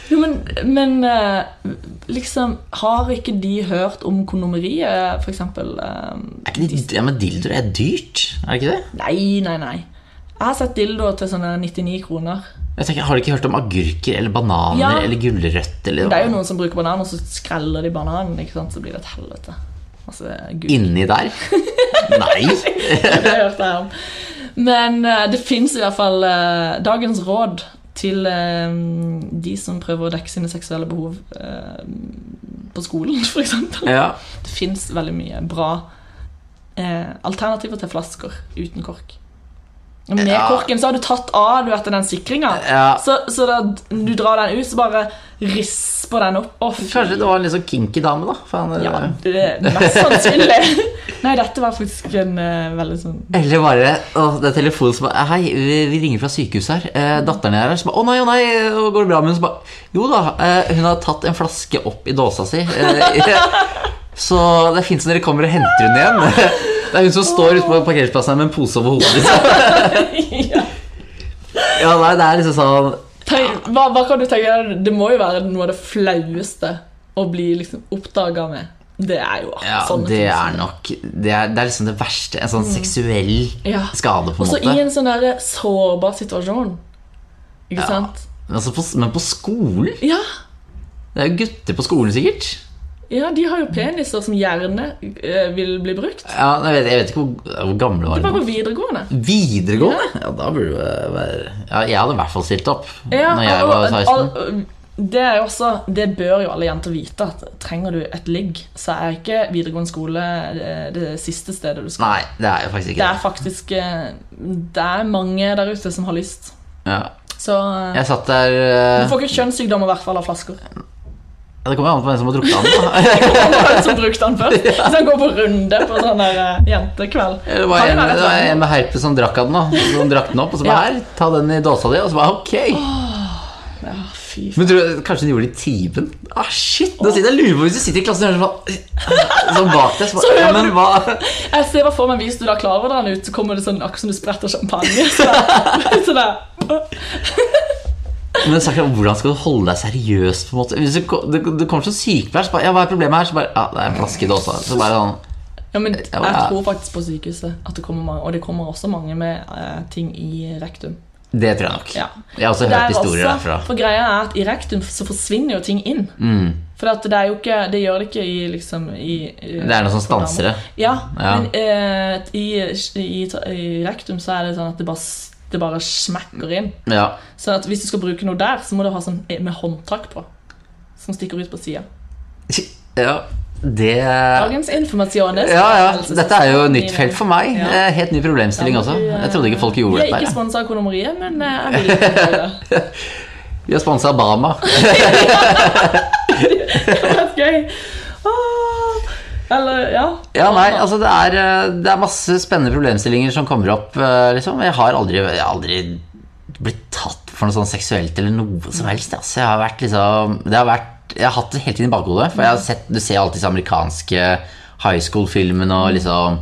Speaker 1: Jo, men, men eh, liksom Har ikke de hørt om kondomeriet, eksempel? eh,
Speaker 2: Er ikke de, ja, men dildoer er dyrt, er det ikke det?
Speaker 1: Nei, nei, nei. Jeg har sett dildoer til sånne 99 kroner.
Speaker 2: Jeg tenker, Har du ikke hørt om agurker eller bananer
Speaker 1: Ja.
Speaker 2: eller gulrøtter? eller
Speaker 1: Det er jo noen som bruker banan, og så skreller de bananen, ikke sant? så blir det et helvete. Altså,
Speaker 2: inni der? Nei!
Speaker 1: det hørte jeg om. Men eh, det fins i hvert fall dagens råd til eh, de som prøver å dekke sine seksuelle behov eh, på skolen, f.eks.
Speaker 2: Ja.
Speaker 1: Det fins veldig mye bra eh, alternativer til flasker uten kork. Med
Speaker 2: Ja.
Speaker 1: korken så har du tatt av du vet, den sikringa.
Speaker 2: Ja.
Speaker 1: Så, så da du drar den ut, så bare risper den opp. Å.
Speaker 2: Kanskje det var en litt sånn kinky dame, da? Faen,
Speaker 1: Ja, det er mest sannsynlig. Nei, dette var faktisk en uh, veldig sånn
Speaker 2: Eller bare å, det er telefonen som bare Hei, vi, vi ringer fra sykehuset her. Eh, datteren din er her. Som bare, å nei, å nei, går det bra med henne? bare Jo da, eh, hun har tatt en flaske opp i dåsa si. Eh, så det er fint som dere kommer og henter henne igjen. Det er hun som står ute på parkeringsplassen her med en pose over hodet. Liksom. Ja, nei, det er liksom sånn
Speaker 1: hva, hva kan du tenke deg? Det må jo være noe av det flaueste å bli liksom oppdaga med. Det er jo
Speaker 2: Ja,
Speaker 1: sånne
Speaker 2: det
Speaker 1: ting
Speaker 2: er nok Det er, det er liksom det verste. En sånn seksuell
Speaker 1: Ja.
Speaker 2: skade, på
Speaker 1: Og
Speaker 2: en
Speaker 1: så
Speaker 2: måte.
Speaker 1: i en sånn der sårbar situasjon. Ikke
Speaker 2: Ja.
Speaker 1: sant?
Speaker 2: Men altså på, men på skolen?
Speaker 1: Ja.
Speaker 2: Det er jo gutter på skolen, sikkert.
Speaker 1: ja, de har jo peniser som gjerne eh, vil bli brukt.
Speaker 2: Ja, jeg vet, jeg vet ikke hvor, hvor gamle var
Speaker 1: Det var på videregående.
Speaker 2: Videregående? Ja, da burde du være Ja, jeg hadde i hvert fall stilt opp
Speaker 1: Ja,
Speaker 2: Når jeg
Speaker 1: og-
Speaker 2: var
Speaker 1: og-
Speaker 2: 16.
Speaker 1: det er jo også, det bør jo alle jenter vite, at trenger du et ligg, så er ikke videregående skole det, det siste stedet du skal.
Speaker 2: Nei, det er jo faktisk
Speaker 1: Det
Speaker 2: ikke
Speaker 1: er
Speaker 2: det.
Speaker 1: faktisk eh, Det er mange der ute som har lyst.
Speaker 2: Ja.
Speaker 1: Så eh,
Speaker 2: Jeg satt der uh,
Speaker 1: du får ikke kjønnssykdom i hvert fall av flasker.
Speaker 2: Ja, Det kommer an på hvem som har drukket den. da.
Speaker 1: Hvem som brukte den først? Hvis han går på runde på sånn der eh, jentekveld.
Speaker 2: Det var en, det var en med herpes som drakk den, da. Som drakk den opp, og så bare
Speaker 1: Ja.
Speaker 2: her, ta den i dåsa di, og så bare ok.
Speaker 1: Ja, fy faen.
Speaker 2: Men tror du kanskje de gjorde det i timen? Ah, shit! Nå sitter jeg og lurer på hvis du sitter i klassen og hører sånn Sånn bak deg. Så ja, men hva
Speaker 1: Jeg ser hva for meg hvis du da klarer den ut, så kommer det sånn akkurat som du spretter champagne. Så. Så.
Speaker 2: Men er, hvordan skal du holde deg seriøs? på en måte Hvis du, du, du kommer som sykepleier, så bare Ja, hva er problemet her? Så bare Ja, det er en flaske i dåsa. Så bare sånn
Speaker 1: Ja, men jeg tror faktisk på sykehuset at det kommer mange, og det kommer også mange med eh, ting i rektum.
Speaker 2: Det tror jeg nok.
Speaker 1: Ja.
Speaker 2: Jeg har også hørt
Speaker 1: er
Speaker 2: historier
Speaker 1: også-
Speaker 2: derfra.
Speaker 1: For greia er at i rektum så forsvinner jo ting inn.
Speaker 2: Mm.
Speaker 1: For det ikke Det gjør det ikke i liksom i,
Speaker 2: Det er noe som stanser det.
Speaker 1: Ja,
Speaker 2: Ja.
Speaker 1: men eh, i, i, i rektum så er det sånn at det bare, det bare smekker inn.
Speaker 2: Ja.
Speaker 1: Sånn at hvis du skal bruke noe der, så må du ha sånn med håndtak på. Som stikker ut på sida.
Speaker 2: ja. Det
Speaker 1: Dagens informasjoner.
Speaker 2: Ja, ja. Dette er jo
Speaker 1: et
Speaker 2: nytt felt for meg.
Speaker 1: Ja.
Speaker 2: Eh, Helt ny problemstilling også.
Speaker 1: eh,
Speaker 2: Jeg trodde ikke folk gjorde
Speaker 1: Vi er ikke sponsa av Kondomeriet, men jeg vil ikke det.
Speaker 2: Vi har sponsa Bama.
Speaker 1: Det var gøy. Eller, ja.
Speaker 2: Ja, nei, altså det er, eh, det er masse spennende problemstillinger som kommer opp. Liksom. Jeg har aldri, jeg har aldri blitt tatt for noe sånn seksuelt eller noe som helst. Altså, har vært liksom Det har vært Jeg har hatt det hele tiden i bakhodet. For jeg har sett, du ser alltid disse amerikanske high school-filmene og liksom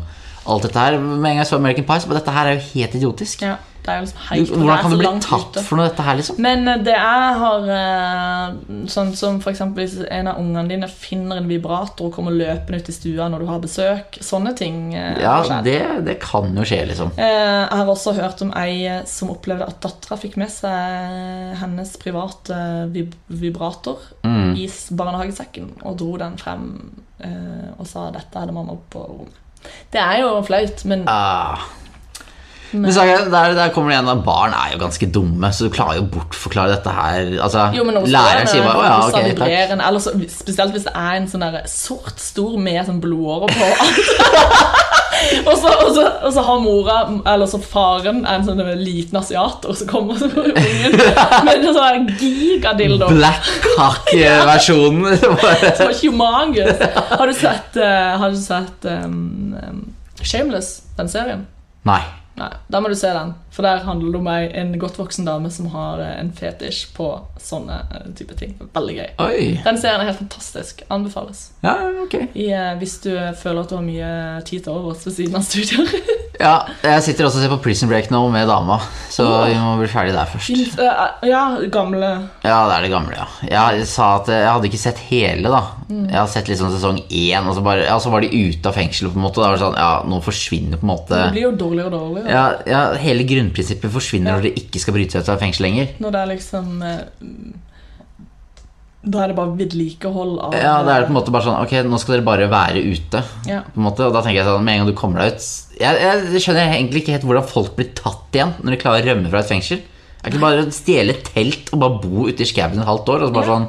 Speaker 2: alt dette her. Med en gang jeg så American Pie, så dette her er jo helt idiotisk.
Speaker 1: ja. Det er jo liksom helt det
Speaker 2: Hvordan kan du bli tatt
Speaker 1: ute.
Speaker 2: for noe dette her, liksom?
Speaker 1: Men eh, det jeg har eh, Sånn som eksempel hvis en av ungene dine finner en vibrator og kommer løpende ut i stua når du har besøk. Sånne ting. eh,
Speaker 2: Ja, det, det kan jo skje, liksom.
Speaker 1: Jeg har også hørt om ei som opplevde at dattera fikk med seg hennes private vib vibrator
Speaker 2: Mm.
Speaker 1: i barnehagesekken og dro den frem og sa dette hadde mamma på rommet. Det er jo flaut, men
Speaker 2: Ah. Men så jeg, der, der kommer det igjen at barn er jo ganske dumme, så du klarer jo å bortforklare dette her. Altså,
Speaker 1: jo, men også,
Speaker 2: læreren sier bare 'Å ja, ok, takk'.
Speaker 1: eller så, Spesielt hvis det er en sånn sort stor med sånn blodårer på. og, så, og, så, og så har mora, eller så faren, en sånn liten asiater, og så kommer så ungen med en sånn gigadildo.
Speaker 2: Black Cock-versjonen.
Speaker 1: som var humangus. Har du sett, eh, har du sett um, um, Shameless, den serien?
Speaker 2: Nei.
Speaker 1: Nei, da må du se den. For der handler det om ei- en godt voksen dame som har eh, en fetisj på sånne eh, type ting. Veldig gøy.
Speaker 2: Oi.
Speaker 1: Den serien er helt fantastisk. Anbefales.
Speaker 2: Ja, ok.
Speaker 1: I, eh, hvis du føler at du har mye tid til overs ved siden av studier.
Speaker 2: Ja, jeg sitter også og ser på Prison Break nå med dama, så vi må bli ferdig der først.
Speaker 1: Fint. uh, ja, gamle
Speaker 2: Ja, det er det gamle, ja. Jeg sa at jeg hadde ikke sett hele, da. Jeg har sett liksom sesong én, og så, bare, ja, så var de ute av fengselet, på en måte. Da var det sånn, ja, nå forsvinner på en måte
Speaker 1: Det blir jo dårligere og dårligere.
Speaker 2: ja, ja, Hele grunnprinsippet forsvinner når dere ikke skal bryte ut av fengsel lenger.
Speaker 1: Når det er liksom eh, Da er det bare vedlikehold av
Speaker 2: Ja, det er på en måte bare sånn Ok, nå skal dere bare være ute.
Speaker 1: Ja.
Speaker 2: På en måte, og da tenker jeg sånn, Med en gang du kommer deg ut jeg, jeg skjønner egentlig ikke helt hvordan folk blir tatt igjen når de klarer å rømme fra et fengsel. Er ikke bare å stjele et telt og bare bo ute i skauen et halvt år? Og så bare
Speaker 1: Ja.
Speaker 2: sånn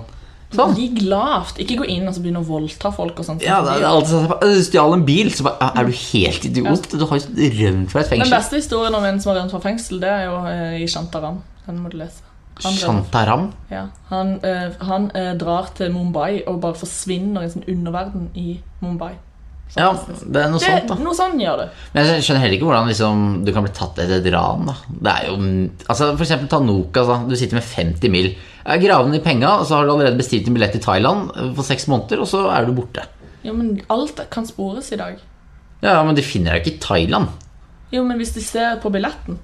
Speaker 2: Sånn.
Speaker 1: Ligg lavt. Ikke gå inn og så begynne å voldta folk. og sånt
Speaker 2: Ja, det er alltid sånn «Øh, Stjal en bil. Så bare, Er du helt idiot? Du har jo rømt fra et fengsel.
Speaker 1: Den beste historien om en som har rømt fra fengsel, det er jo eh, i Shantaram. Den må du lese. Han,
Speaker 2: Shantaram?
Speaker 1: ja, han, eh, han eh, drar til Mumbai og bare forsvinner i en sånn underverden i Mumbai.
Speaker 2: Ja, det er noe
Speaker 1: Det,
Speaker 2: sånt, da.
Speaker 1: noe sånn gjør det.
Speaker 2: Men jeg skjønner heller ikke hvordan liksom, du kan bli tatt etter et ran. da Det er jo altså For eksempel ta Nokas. Du sitter med 50 mil. Jeg ned penga, og så har du allerede bestilt en billett til Thailand eh, for seks måneder, og så er du borte.
Speaker 1: Jo, men alt kan spores i dag.
Speaker 2: Ja, Men de finner deg ikke i Thailand.
Speaker 1: Jo, men hvis de ser på billetten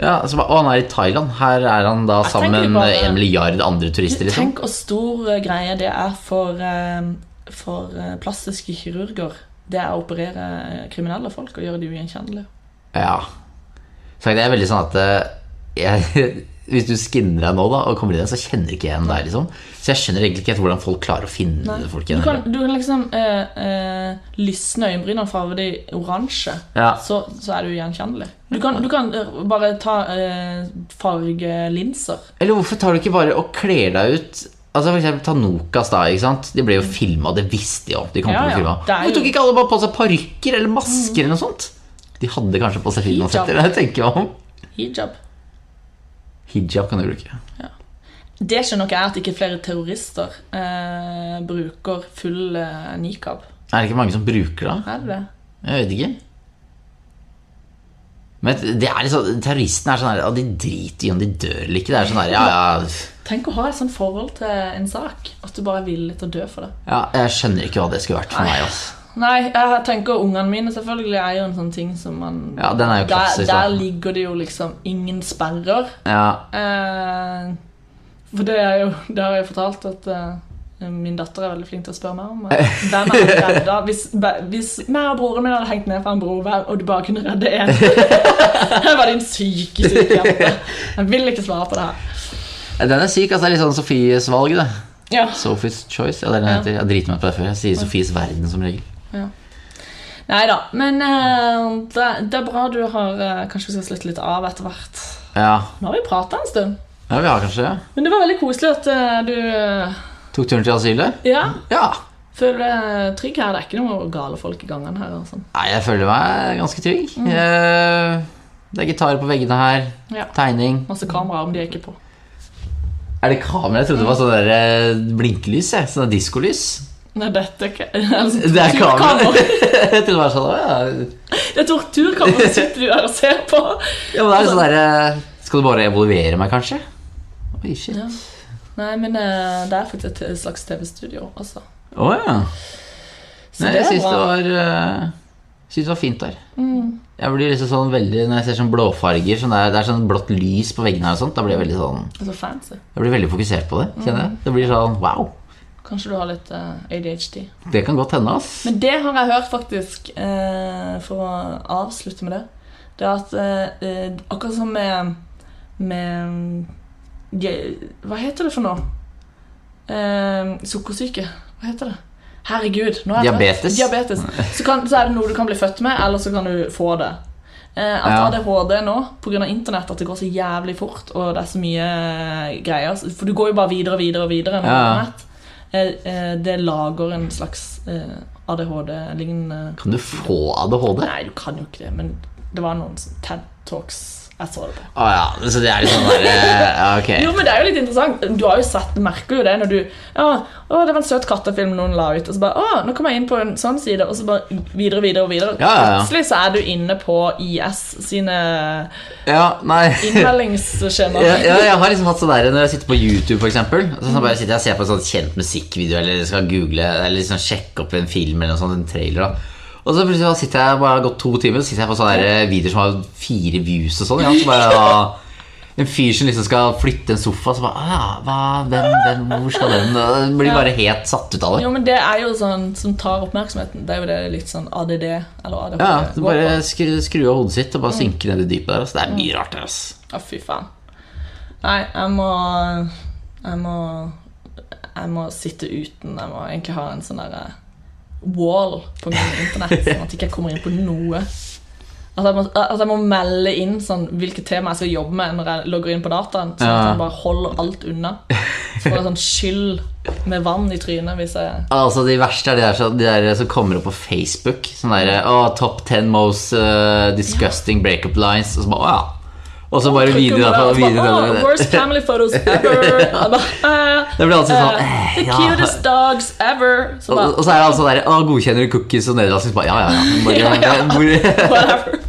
Speaker 2: Ja, altså, Og han er i Thailand. Her er han da
Speaker 1: Jeg
Speaker 2: sammen med en milliard andre turister. liksom
Speaker 1: Tenk hvor stor eh, greie det er for, eh, for plastiske kirurger. Det er å operere eh, kriminelle folk og gjøre de ugjenkjennelige.
Speaker 2: Ja. Så det er veldig sånn at eh, jeg, Hvis du skinner deg nå da og kommer inn så kjenner ikke jeg igjen deg. liksom Så jeg skjønner egentlig ikke hvordan folk klarer å finne folk
Speaker 1: Du kan, du kan liksom eh, eh, lysne øyenbrynene og farge de oransje,
Speaker 2: Ja.
Speaker 1: så, så er du gjenkjennelig. Du kan, du kan eh, bare ta eh, fargelinser.
Speaker 2: Eller hvorfor tar du ikke bare og kler deg ut Altså for eksempel Tanokas, da, ikke sant De ble jo filmet, det visste de jo De kom
Speaker 1: Ja,
Speaker 2: til å bli
Speaker 1: ja.
Speaker 2: Hvorfor
Speaker 1: jo-
Speaker 2: tok ikke alle bare på seg parykker eller masker eller noe sånt? De hadde kanskje på seg
Speaker 1: Hijab.
Speaker 2: Det tenker jeg om
Speaker 1: Hijab.
Speaker 2: Hijab kan du bruke
Speaker 1: Det skjønner ikke jeg at ikke flere terrorister eh, bruker full eh, nikab.
Speaker 2: Er det ikke mange som bruker det?
Speaker 1: Er det det?
Speaker 2: Jeg vet ikke Men det er liksom Terroristene er sånn her De driter i om de dør eller ikke Det er sånn her, ja, ja
Speaker 1: Tenk å ha et sånt forhold til en sak. At du bare er villig til å dø for det.
Speaker 2: Ja, jeg skjønner ikke hva det skulle vært for meg altså.
Speaker 1: Nei, jeg tenker ungene mine selvfølgelig er jo en sånn ting som man
Speaker 2: Ja, den er jo klassisk,
Speaker 1: Der, der ligger det jo liksom ingen sperrer.
Speaker 2: Ja,
Speaker 1: Eh, for det er jo Det har jeg fortalt at eh, min datter er veldig flink til å spørre meg om. Hvem er redda? Hvis, hvis meg og broren min hadde hengt ned fra en bro, og du bare kunne redde én Det var din syke, syke jente. Jeg vil ikke svare på det her.
Speaker 2: den er syk, altså det er litt sånn Sofies valg da
Speaker 1: Ja.
Speaker 2: Sophie's Choice, ja den heter Jeg driter meg på det før, jeg sier Sofies verden som regel
Speaker 1: Nei da. Men eh, det, det er bra du har eh, Kanskje vi skal slutte litt av etter hvert.
Speaker 2: Ja,
Speaker 1: Nå har vi prata en stund.
Speaker 2: ja vi har kanskje
Speaker 1: Men det var veldig koselig at eh, du
Speaker 2: Tok turen til asylet?
Speaker 1: Ja,
Speaker 2: Ja
Speaker 1: føler deg trygg her. Det er ikke noe gale folk i gangene her. Og sånn.
Speaker 2: Nei, jeg føler meg ganske trygg. Eh, Det er gitarer på veggene her.
Speaker 1: Ja.
Speaker 2: Tegning.
Speaker 1: Masse kameraer, om de er ikke på.
Speaker 2: Er det kamera? Jeg trodde det var sånn der eh, blinkelys. jeg. Sånn der diskolys.
Speaker 1: Nei, dette er ikke altså,
Speaker 2: Det er kamera. jeg trodde det var sånn, ja.
Speaker 1: Det er torturkamera, så sitter du der og ser på.
Speaker 2: ja, men det er sånn der, eh, Skal du bare evaluere meg, kanskje? Oi, shit.
Speaker 1: Ja. Nei, men eh, det er faktisk et slags TV-studio, også.
Speaker 2: Å ja.
Speaker 1: Så
Speaker 2: Nei, jeg syns det var eh, synes det var fint der. Jeg blir liksom sånn veldig Når jeg ser sånn blåfarger sånn der, Det er sånn blått lys på veggene her og sånt Da blir jeg veldig sånn
Speaker 1: så fancy.
Speaker 2: Jeg blir veldig fokusert på det, kjenner jeg. Det blir sånn wow.
Speaker 1: Kanskje du har litt eh, ADHD.
Speaker 2: Det kan godt hende, ass.
Speaker 1: Men det har jeg hørt faktisk, for å avslutte med det, det er at akkurat som med, med Hva heter det for noe? Eh, sukkersyke. Hva heter det? Herregud. Er.
Speaker 2: Diabetes.
Speaker 1: Diabetes. Så, kan, så er det noe du kan bli født med, eller så kan du få det. Eh, at
Speaker 2: Ja.
Speaker 1: ADHD nå, pga. internett, at det går så jævlig fort, og det er så mye eh, greier For du går jo bare videre og videre og videre
Speaker 2: Ja.
Speaker 1: Eh, eh, det lager en slags eh, ADHD-lignende
Speaker 2: Kan du få ADHD?
Speaker 1: Nei, du kan jo ikke det, men det var noen sånn TED Talks Jeg så det på.
Speaker 2: Oh, ja, så det er litt sånn derre Ok.
Speaker 1: Jo, men det er jo litt interessant. Du har jo sett, merker jo det når du Ja, å, det var en søt kattefilm noen la ut, og så bare Å, nå kom jeg inn på en sånn side, og så bare videre, videre og videre.
Speaker 2: Ja, ja.
Speaker 1: Plutselig så er du inne på IS sine
Speaker 2: Ja,
Speaker 1: innmeldingsskjemaer.
Speaker 2: ja, ja, jeg har liksom hatt sånn der Når jeg sitter på YouTube for eksempel Så sånn bare sitter jeg og ser på en sånn kjent musikkvideo Eller skal google Eller liksom sjekke opp en film Eller noe sånt, en trailer da Og så plutselig sitter jeg bare gått to timer Så sitter jeg på sånne der videoer som har fire views og sånn ja, Så bare ja, En fyr som liksom skal flytte en sofa Så bare, «Ah, ja, hva, hvem, hvem, hvor skal den Og blir bare helt satt ut av det
Speaker 1: Jo, men det er jo sånn som tar oppmerksomheten. Det er jo det litt sånn ADD eller ADHD
Speaker 2: Ja, du bare skru, skru av hodet sitt Og bare synke ned i dypet der altså. Det er mye rart der altså.
Speaker 1: Å, fy faen. Nei, jeg må Jeg må Jeg må sitte uten. Jeg må egentlig ha en sånn derre wall på min internett, sånn at jeg ikke kommer inn på noe. At jeg, må, at jeg må melde inn sånn, hvilke tema jeg skal jobbe med når jeg logger inn på dataen. Sånn at jeg bare holder alt unna. Så får jeg sånn skyld med vann i trynet hvis jeg
Speaker 2: Altså De verste er de der, så- de der som kommer opp på Facebook. Sånn der, oh, Top 10 most uh, disgusting breakup lines. Og så bare, å ja Og så bare
Speaker 1: på
Speaker 2: derfra.
Speaker 1: «Åh. Worst family photos ever. Eh,
Speaker 2: Det blir alltid sånn
Speaker 1: eh,
Speaker 2: eh,
Speaker 1: The cutest dogs ever. Så bare,
Speaker 2: og så er det altså der Å, godkjenner du cookies og nederlandsk? Bare, ja, ja, ja. Bare,
Speaker 1: Ja, ja.
Speaker 2: Bare,
Speaker 1: whatever.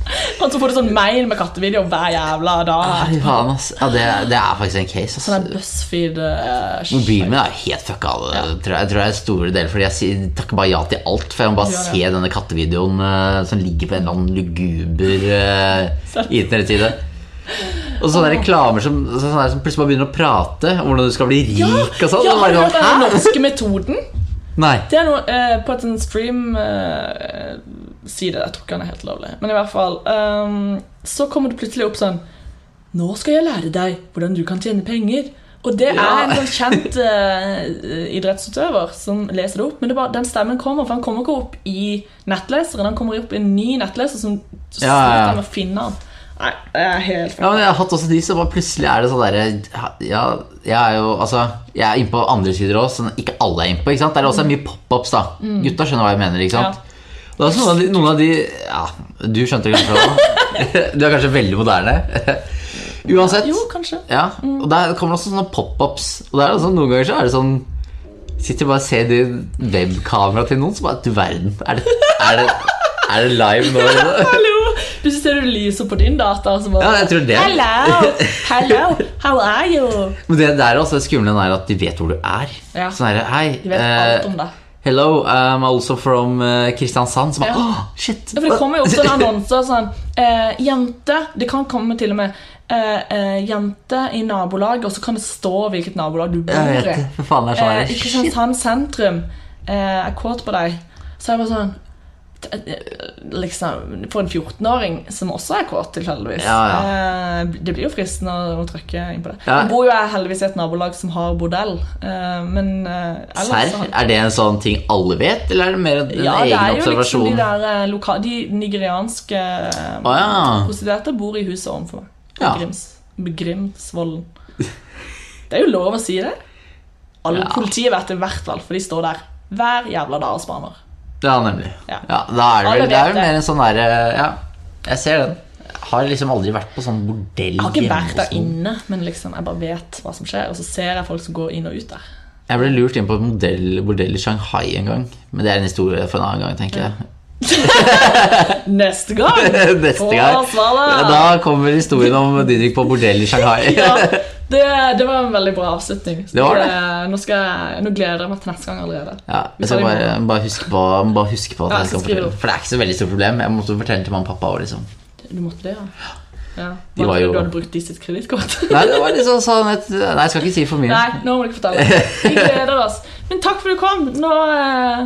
Speaker 1: Og så får du sånn mail med kattevideo hver jævla dag.
Speaker 2: Ai, faen, ass. Ja, det, det er faktisk en case.
Speaker 1: Sånn
Speaker 2: Ass.
Speaker 1: der BuzzFeed uh,
Speaker 2: Mobilen min er helt fucka av det. Tror jeg, tror det er store deler Fordi jeg takker bare ja til alt. For jeg må bare
Speaker 1: ja.
Speaker 2: se denne kattevideoen uh, som ligger på en eller annen luguber uh, internettside. Og sånne reklamer som, sånne som plutselig bare begynner å prate om hvordan du skal bli rik og sånn.
Speaker 1: Ja,
Speaker 2: Og
Speaker 1: har du
Speaker 2: bare
Speaker 1: hørt
Speaker 2: sånn,
Speaker 1: den norske metoden?
Speaker 2: Nei.
Speaker 1: Det er noe eh, på et eh, Si det, jeg tror ikke den er helt lovlig. Men i hvert fall um, Så kommer det plutselig opp sånn Nå skal jeg lære deg hvordan du kan tjene penger. Og det er en sånn kjent eh, idrettsutøver som leser det opp. Men det bare, den stemmen kommer, for han kommer ikke opp i nettleseren. Han kommer opp i en ny nettleser som sliter
Speaker 2: Ja, ja, ja.
Speaker 1: med å finne han. Nei, det er helt
Speaker 2: Ja, men jeg har hatt også de som bare plutselig er det sånn derre Ja, jeg er jo Altså, jeg er inne på andre sider òg, som ikke alle er inne på. ikke sant? Der er også mye pop-ups, da. Gutta skjønner hva jeg mener, ikke sant? Det er også noen av de, noen av de Ja, du skjønte det kanskje òg. Du er kanskje veldig moderne. Uansett.
Speaker 1: Jo, kanskje.
Speaker 2: Ja, og der kommer det også sånne pop-ups. Og der er det sånn, noen ganger så er det sånn Sitter bare og ser de webkameraet til noen, så bare Du verden. Er det, er det, er det live nå?
Speaker 1: Plutselig ser du lyset på din data. Som bare,
Speaker 2: Ja, jeg tror det.
Speaker 1: Hello! Hello! How are you?
Speaker 2: Men det, det er også er skumle er at de vet hvor du er.
Speaker 1: Ja.
Speaker 2: Sånn her, hei
Speaker 1: De vet
Speaker 2: eh,
Speaker 1: alt om det.
Speaker 2: Hello, I'm also from eh, Kristiansand. Som bare,
Speaker 1: Ja.
Speaker 2: shit
Speaker 1: Ja, for Det kommer jo opp en annonser sånn eh, Jente Det kan komme til og med eh, eh, Jente i nabolaget, og så kan det stå hvilket nabolag du bor i.
Speaker 2: sånn
Speaker 1: Eh,
Speaker 2: shit.
Speaker 1: Kristiansand sentrum eh, er kåt på deg. Så er jeg bare sånn eh, Liksom For en 14-åring som også er kåt, tilfeldigvis.
Speaker 2: Ja,
Speaker 1: ja. det blir jo fristende å, å trykke inn på det.
Speaker 2: Ja.
Speaker 1: Nå bor jo jeg heldigvis i et nabolag som har bordell, eh, men eh, ellers
Speaker 2: Serr? Er det en sånn ting alle vet, eller er det mer en
Speaker 1: ja, det er jo liksom de der eh, loka De nigerianske
Speaker 2: oh, ja.
Speaker 1: prostituerte bor i huset ovenfor meg.
Speaker 2: Ja.
Speaker 1: Grims, Grimsvollen. Det er jo lov å si det. Alle
Speaker 2: Ja.
Speaker 1: Politiet vet det i hvert fall, for de står der hver jævla dag og spaner.
Speaker 2: Ja, nemlig.
Speaker 1: Ja.
Speaker 2: Ja, da er det, vel, det er
Speaker 1: jo
Speaker 2: mer en sånn derre Ja, jeg ser den. Har liksom aldri vært på sånn bordell
Speaker 1: Jeg har ikke vært der inne, men liksom, jeg bare vet hva som skjer. Og så ser jeg folk som går inn og ut der.
Speaker 2: Jeg ble lurt inn på et modell, bordell i Shanghai en gang. Men det er en historie for en annen gang, tenker jeg.
Speaker 1: Neste gang!
Speaker 2: Neste gang. Ja, da kommer historien om Didrik på bordell i Shanghai.
Speaker 1: ja, det, det var en veldig bra avslutning.
Speaker 2: Det var det.
Speaker 1: Nå, skal jeg, nå gleder jeg meg til neste gang allerede.
Speaker 2: Ja, jeg skal bare, bare huske på, bare huske på at jeg skal fortelle. For det er ikke så veldig stort problem. Jeg måtte fortelle til mamma og pappa òg, liksom.
Speaker 1: Du måtte det, ja? ja.
Speaker 2: Var jo-
Speaker 1: Du hadde brukt de sitt kredittkort?
Speaker 2: Nei, det var liksom sånn et, Nei, jeg skal ikke si for mye.
Speaker 1: Nei, nå må du ikke fortelle. Vi gleder oss. Men takk for at du kom. Nå, eh,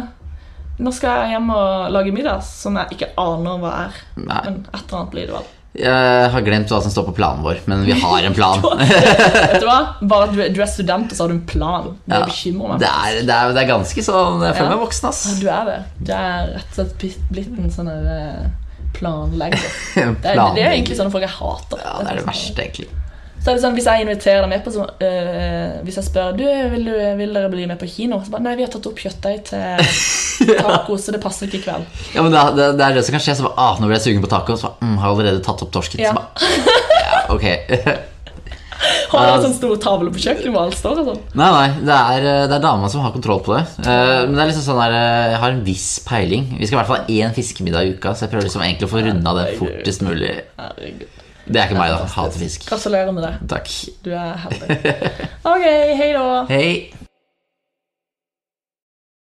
Speaker 1: nå skal jeg hjem og lage middag, som jeg ikke aner hva er.
Speaker 2: Nei.
Speaker 1: Men et eller annet blir det vel.
Speaker 2: Jeg har glemt hva som står på planen vår, men vi har en plan.
Speaker 1: Vet du hva? Bare at du, er- du er student, og så har du en plan. Det
Speaker 2: Ja,
Speaker 1: bekymrer meg.
Speaker 2: det, er, det, er, det er ganske sånn Jeg føler
Speaker 1: Ja.
Speaker 2: meg voksen, ass.
Speaker 1: Ja, Du er det. Du er rett og slett blitt- en sånn eh, planlegger. Det er, det er egentlig sånne folk jeg hater.
Speaker 2: Ja, det er det verste, egentlig.
Speaker 1: Så er det sånn, Hvis jeg inviterer deg med på så, øh, Hvis jeg spør du, vil, du, vil dere bli med på kino, så bare Nei, vi har tatt opp kjøttdeig til taco, så det passer ikke i kveld.
Speaker 2: Ja, men det, det, det er det som kan skje. Så bare, ah, nå ble jeg sugen på taco, så mm, har jeg allerede tatt opp torsken.
Speaker 1: Ja.
Speaker 2: Så bare, ja, ok.
Speaker 1: Har dere en sånn stor tavle på kjøkkenet hvor alt står og sånn?
Speaker 2: Nei, nei, det er, eh, det er dama som har kontroll på det. Uh, Men det er liksom sånn der, jeg har en viss peiling. Vi skal i hvert fall ha én fiskemiddag i uka, så jeg prøver liksom egentlig å få runda det fortest mulig.
Speaker 1: Herregud.
Speaker 2: Det er ikke meg, da. Hater fisk.
Speaker 1: Gratulerer med det.
Speaker 2: Takk.
Speaker 1: Du er heldig. Ok, hei da.
Speaker 2: Hei.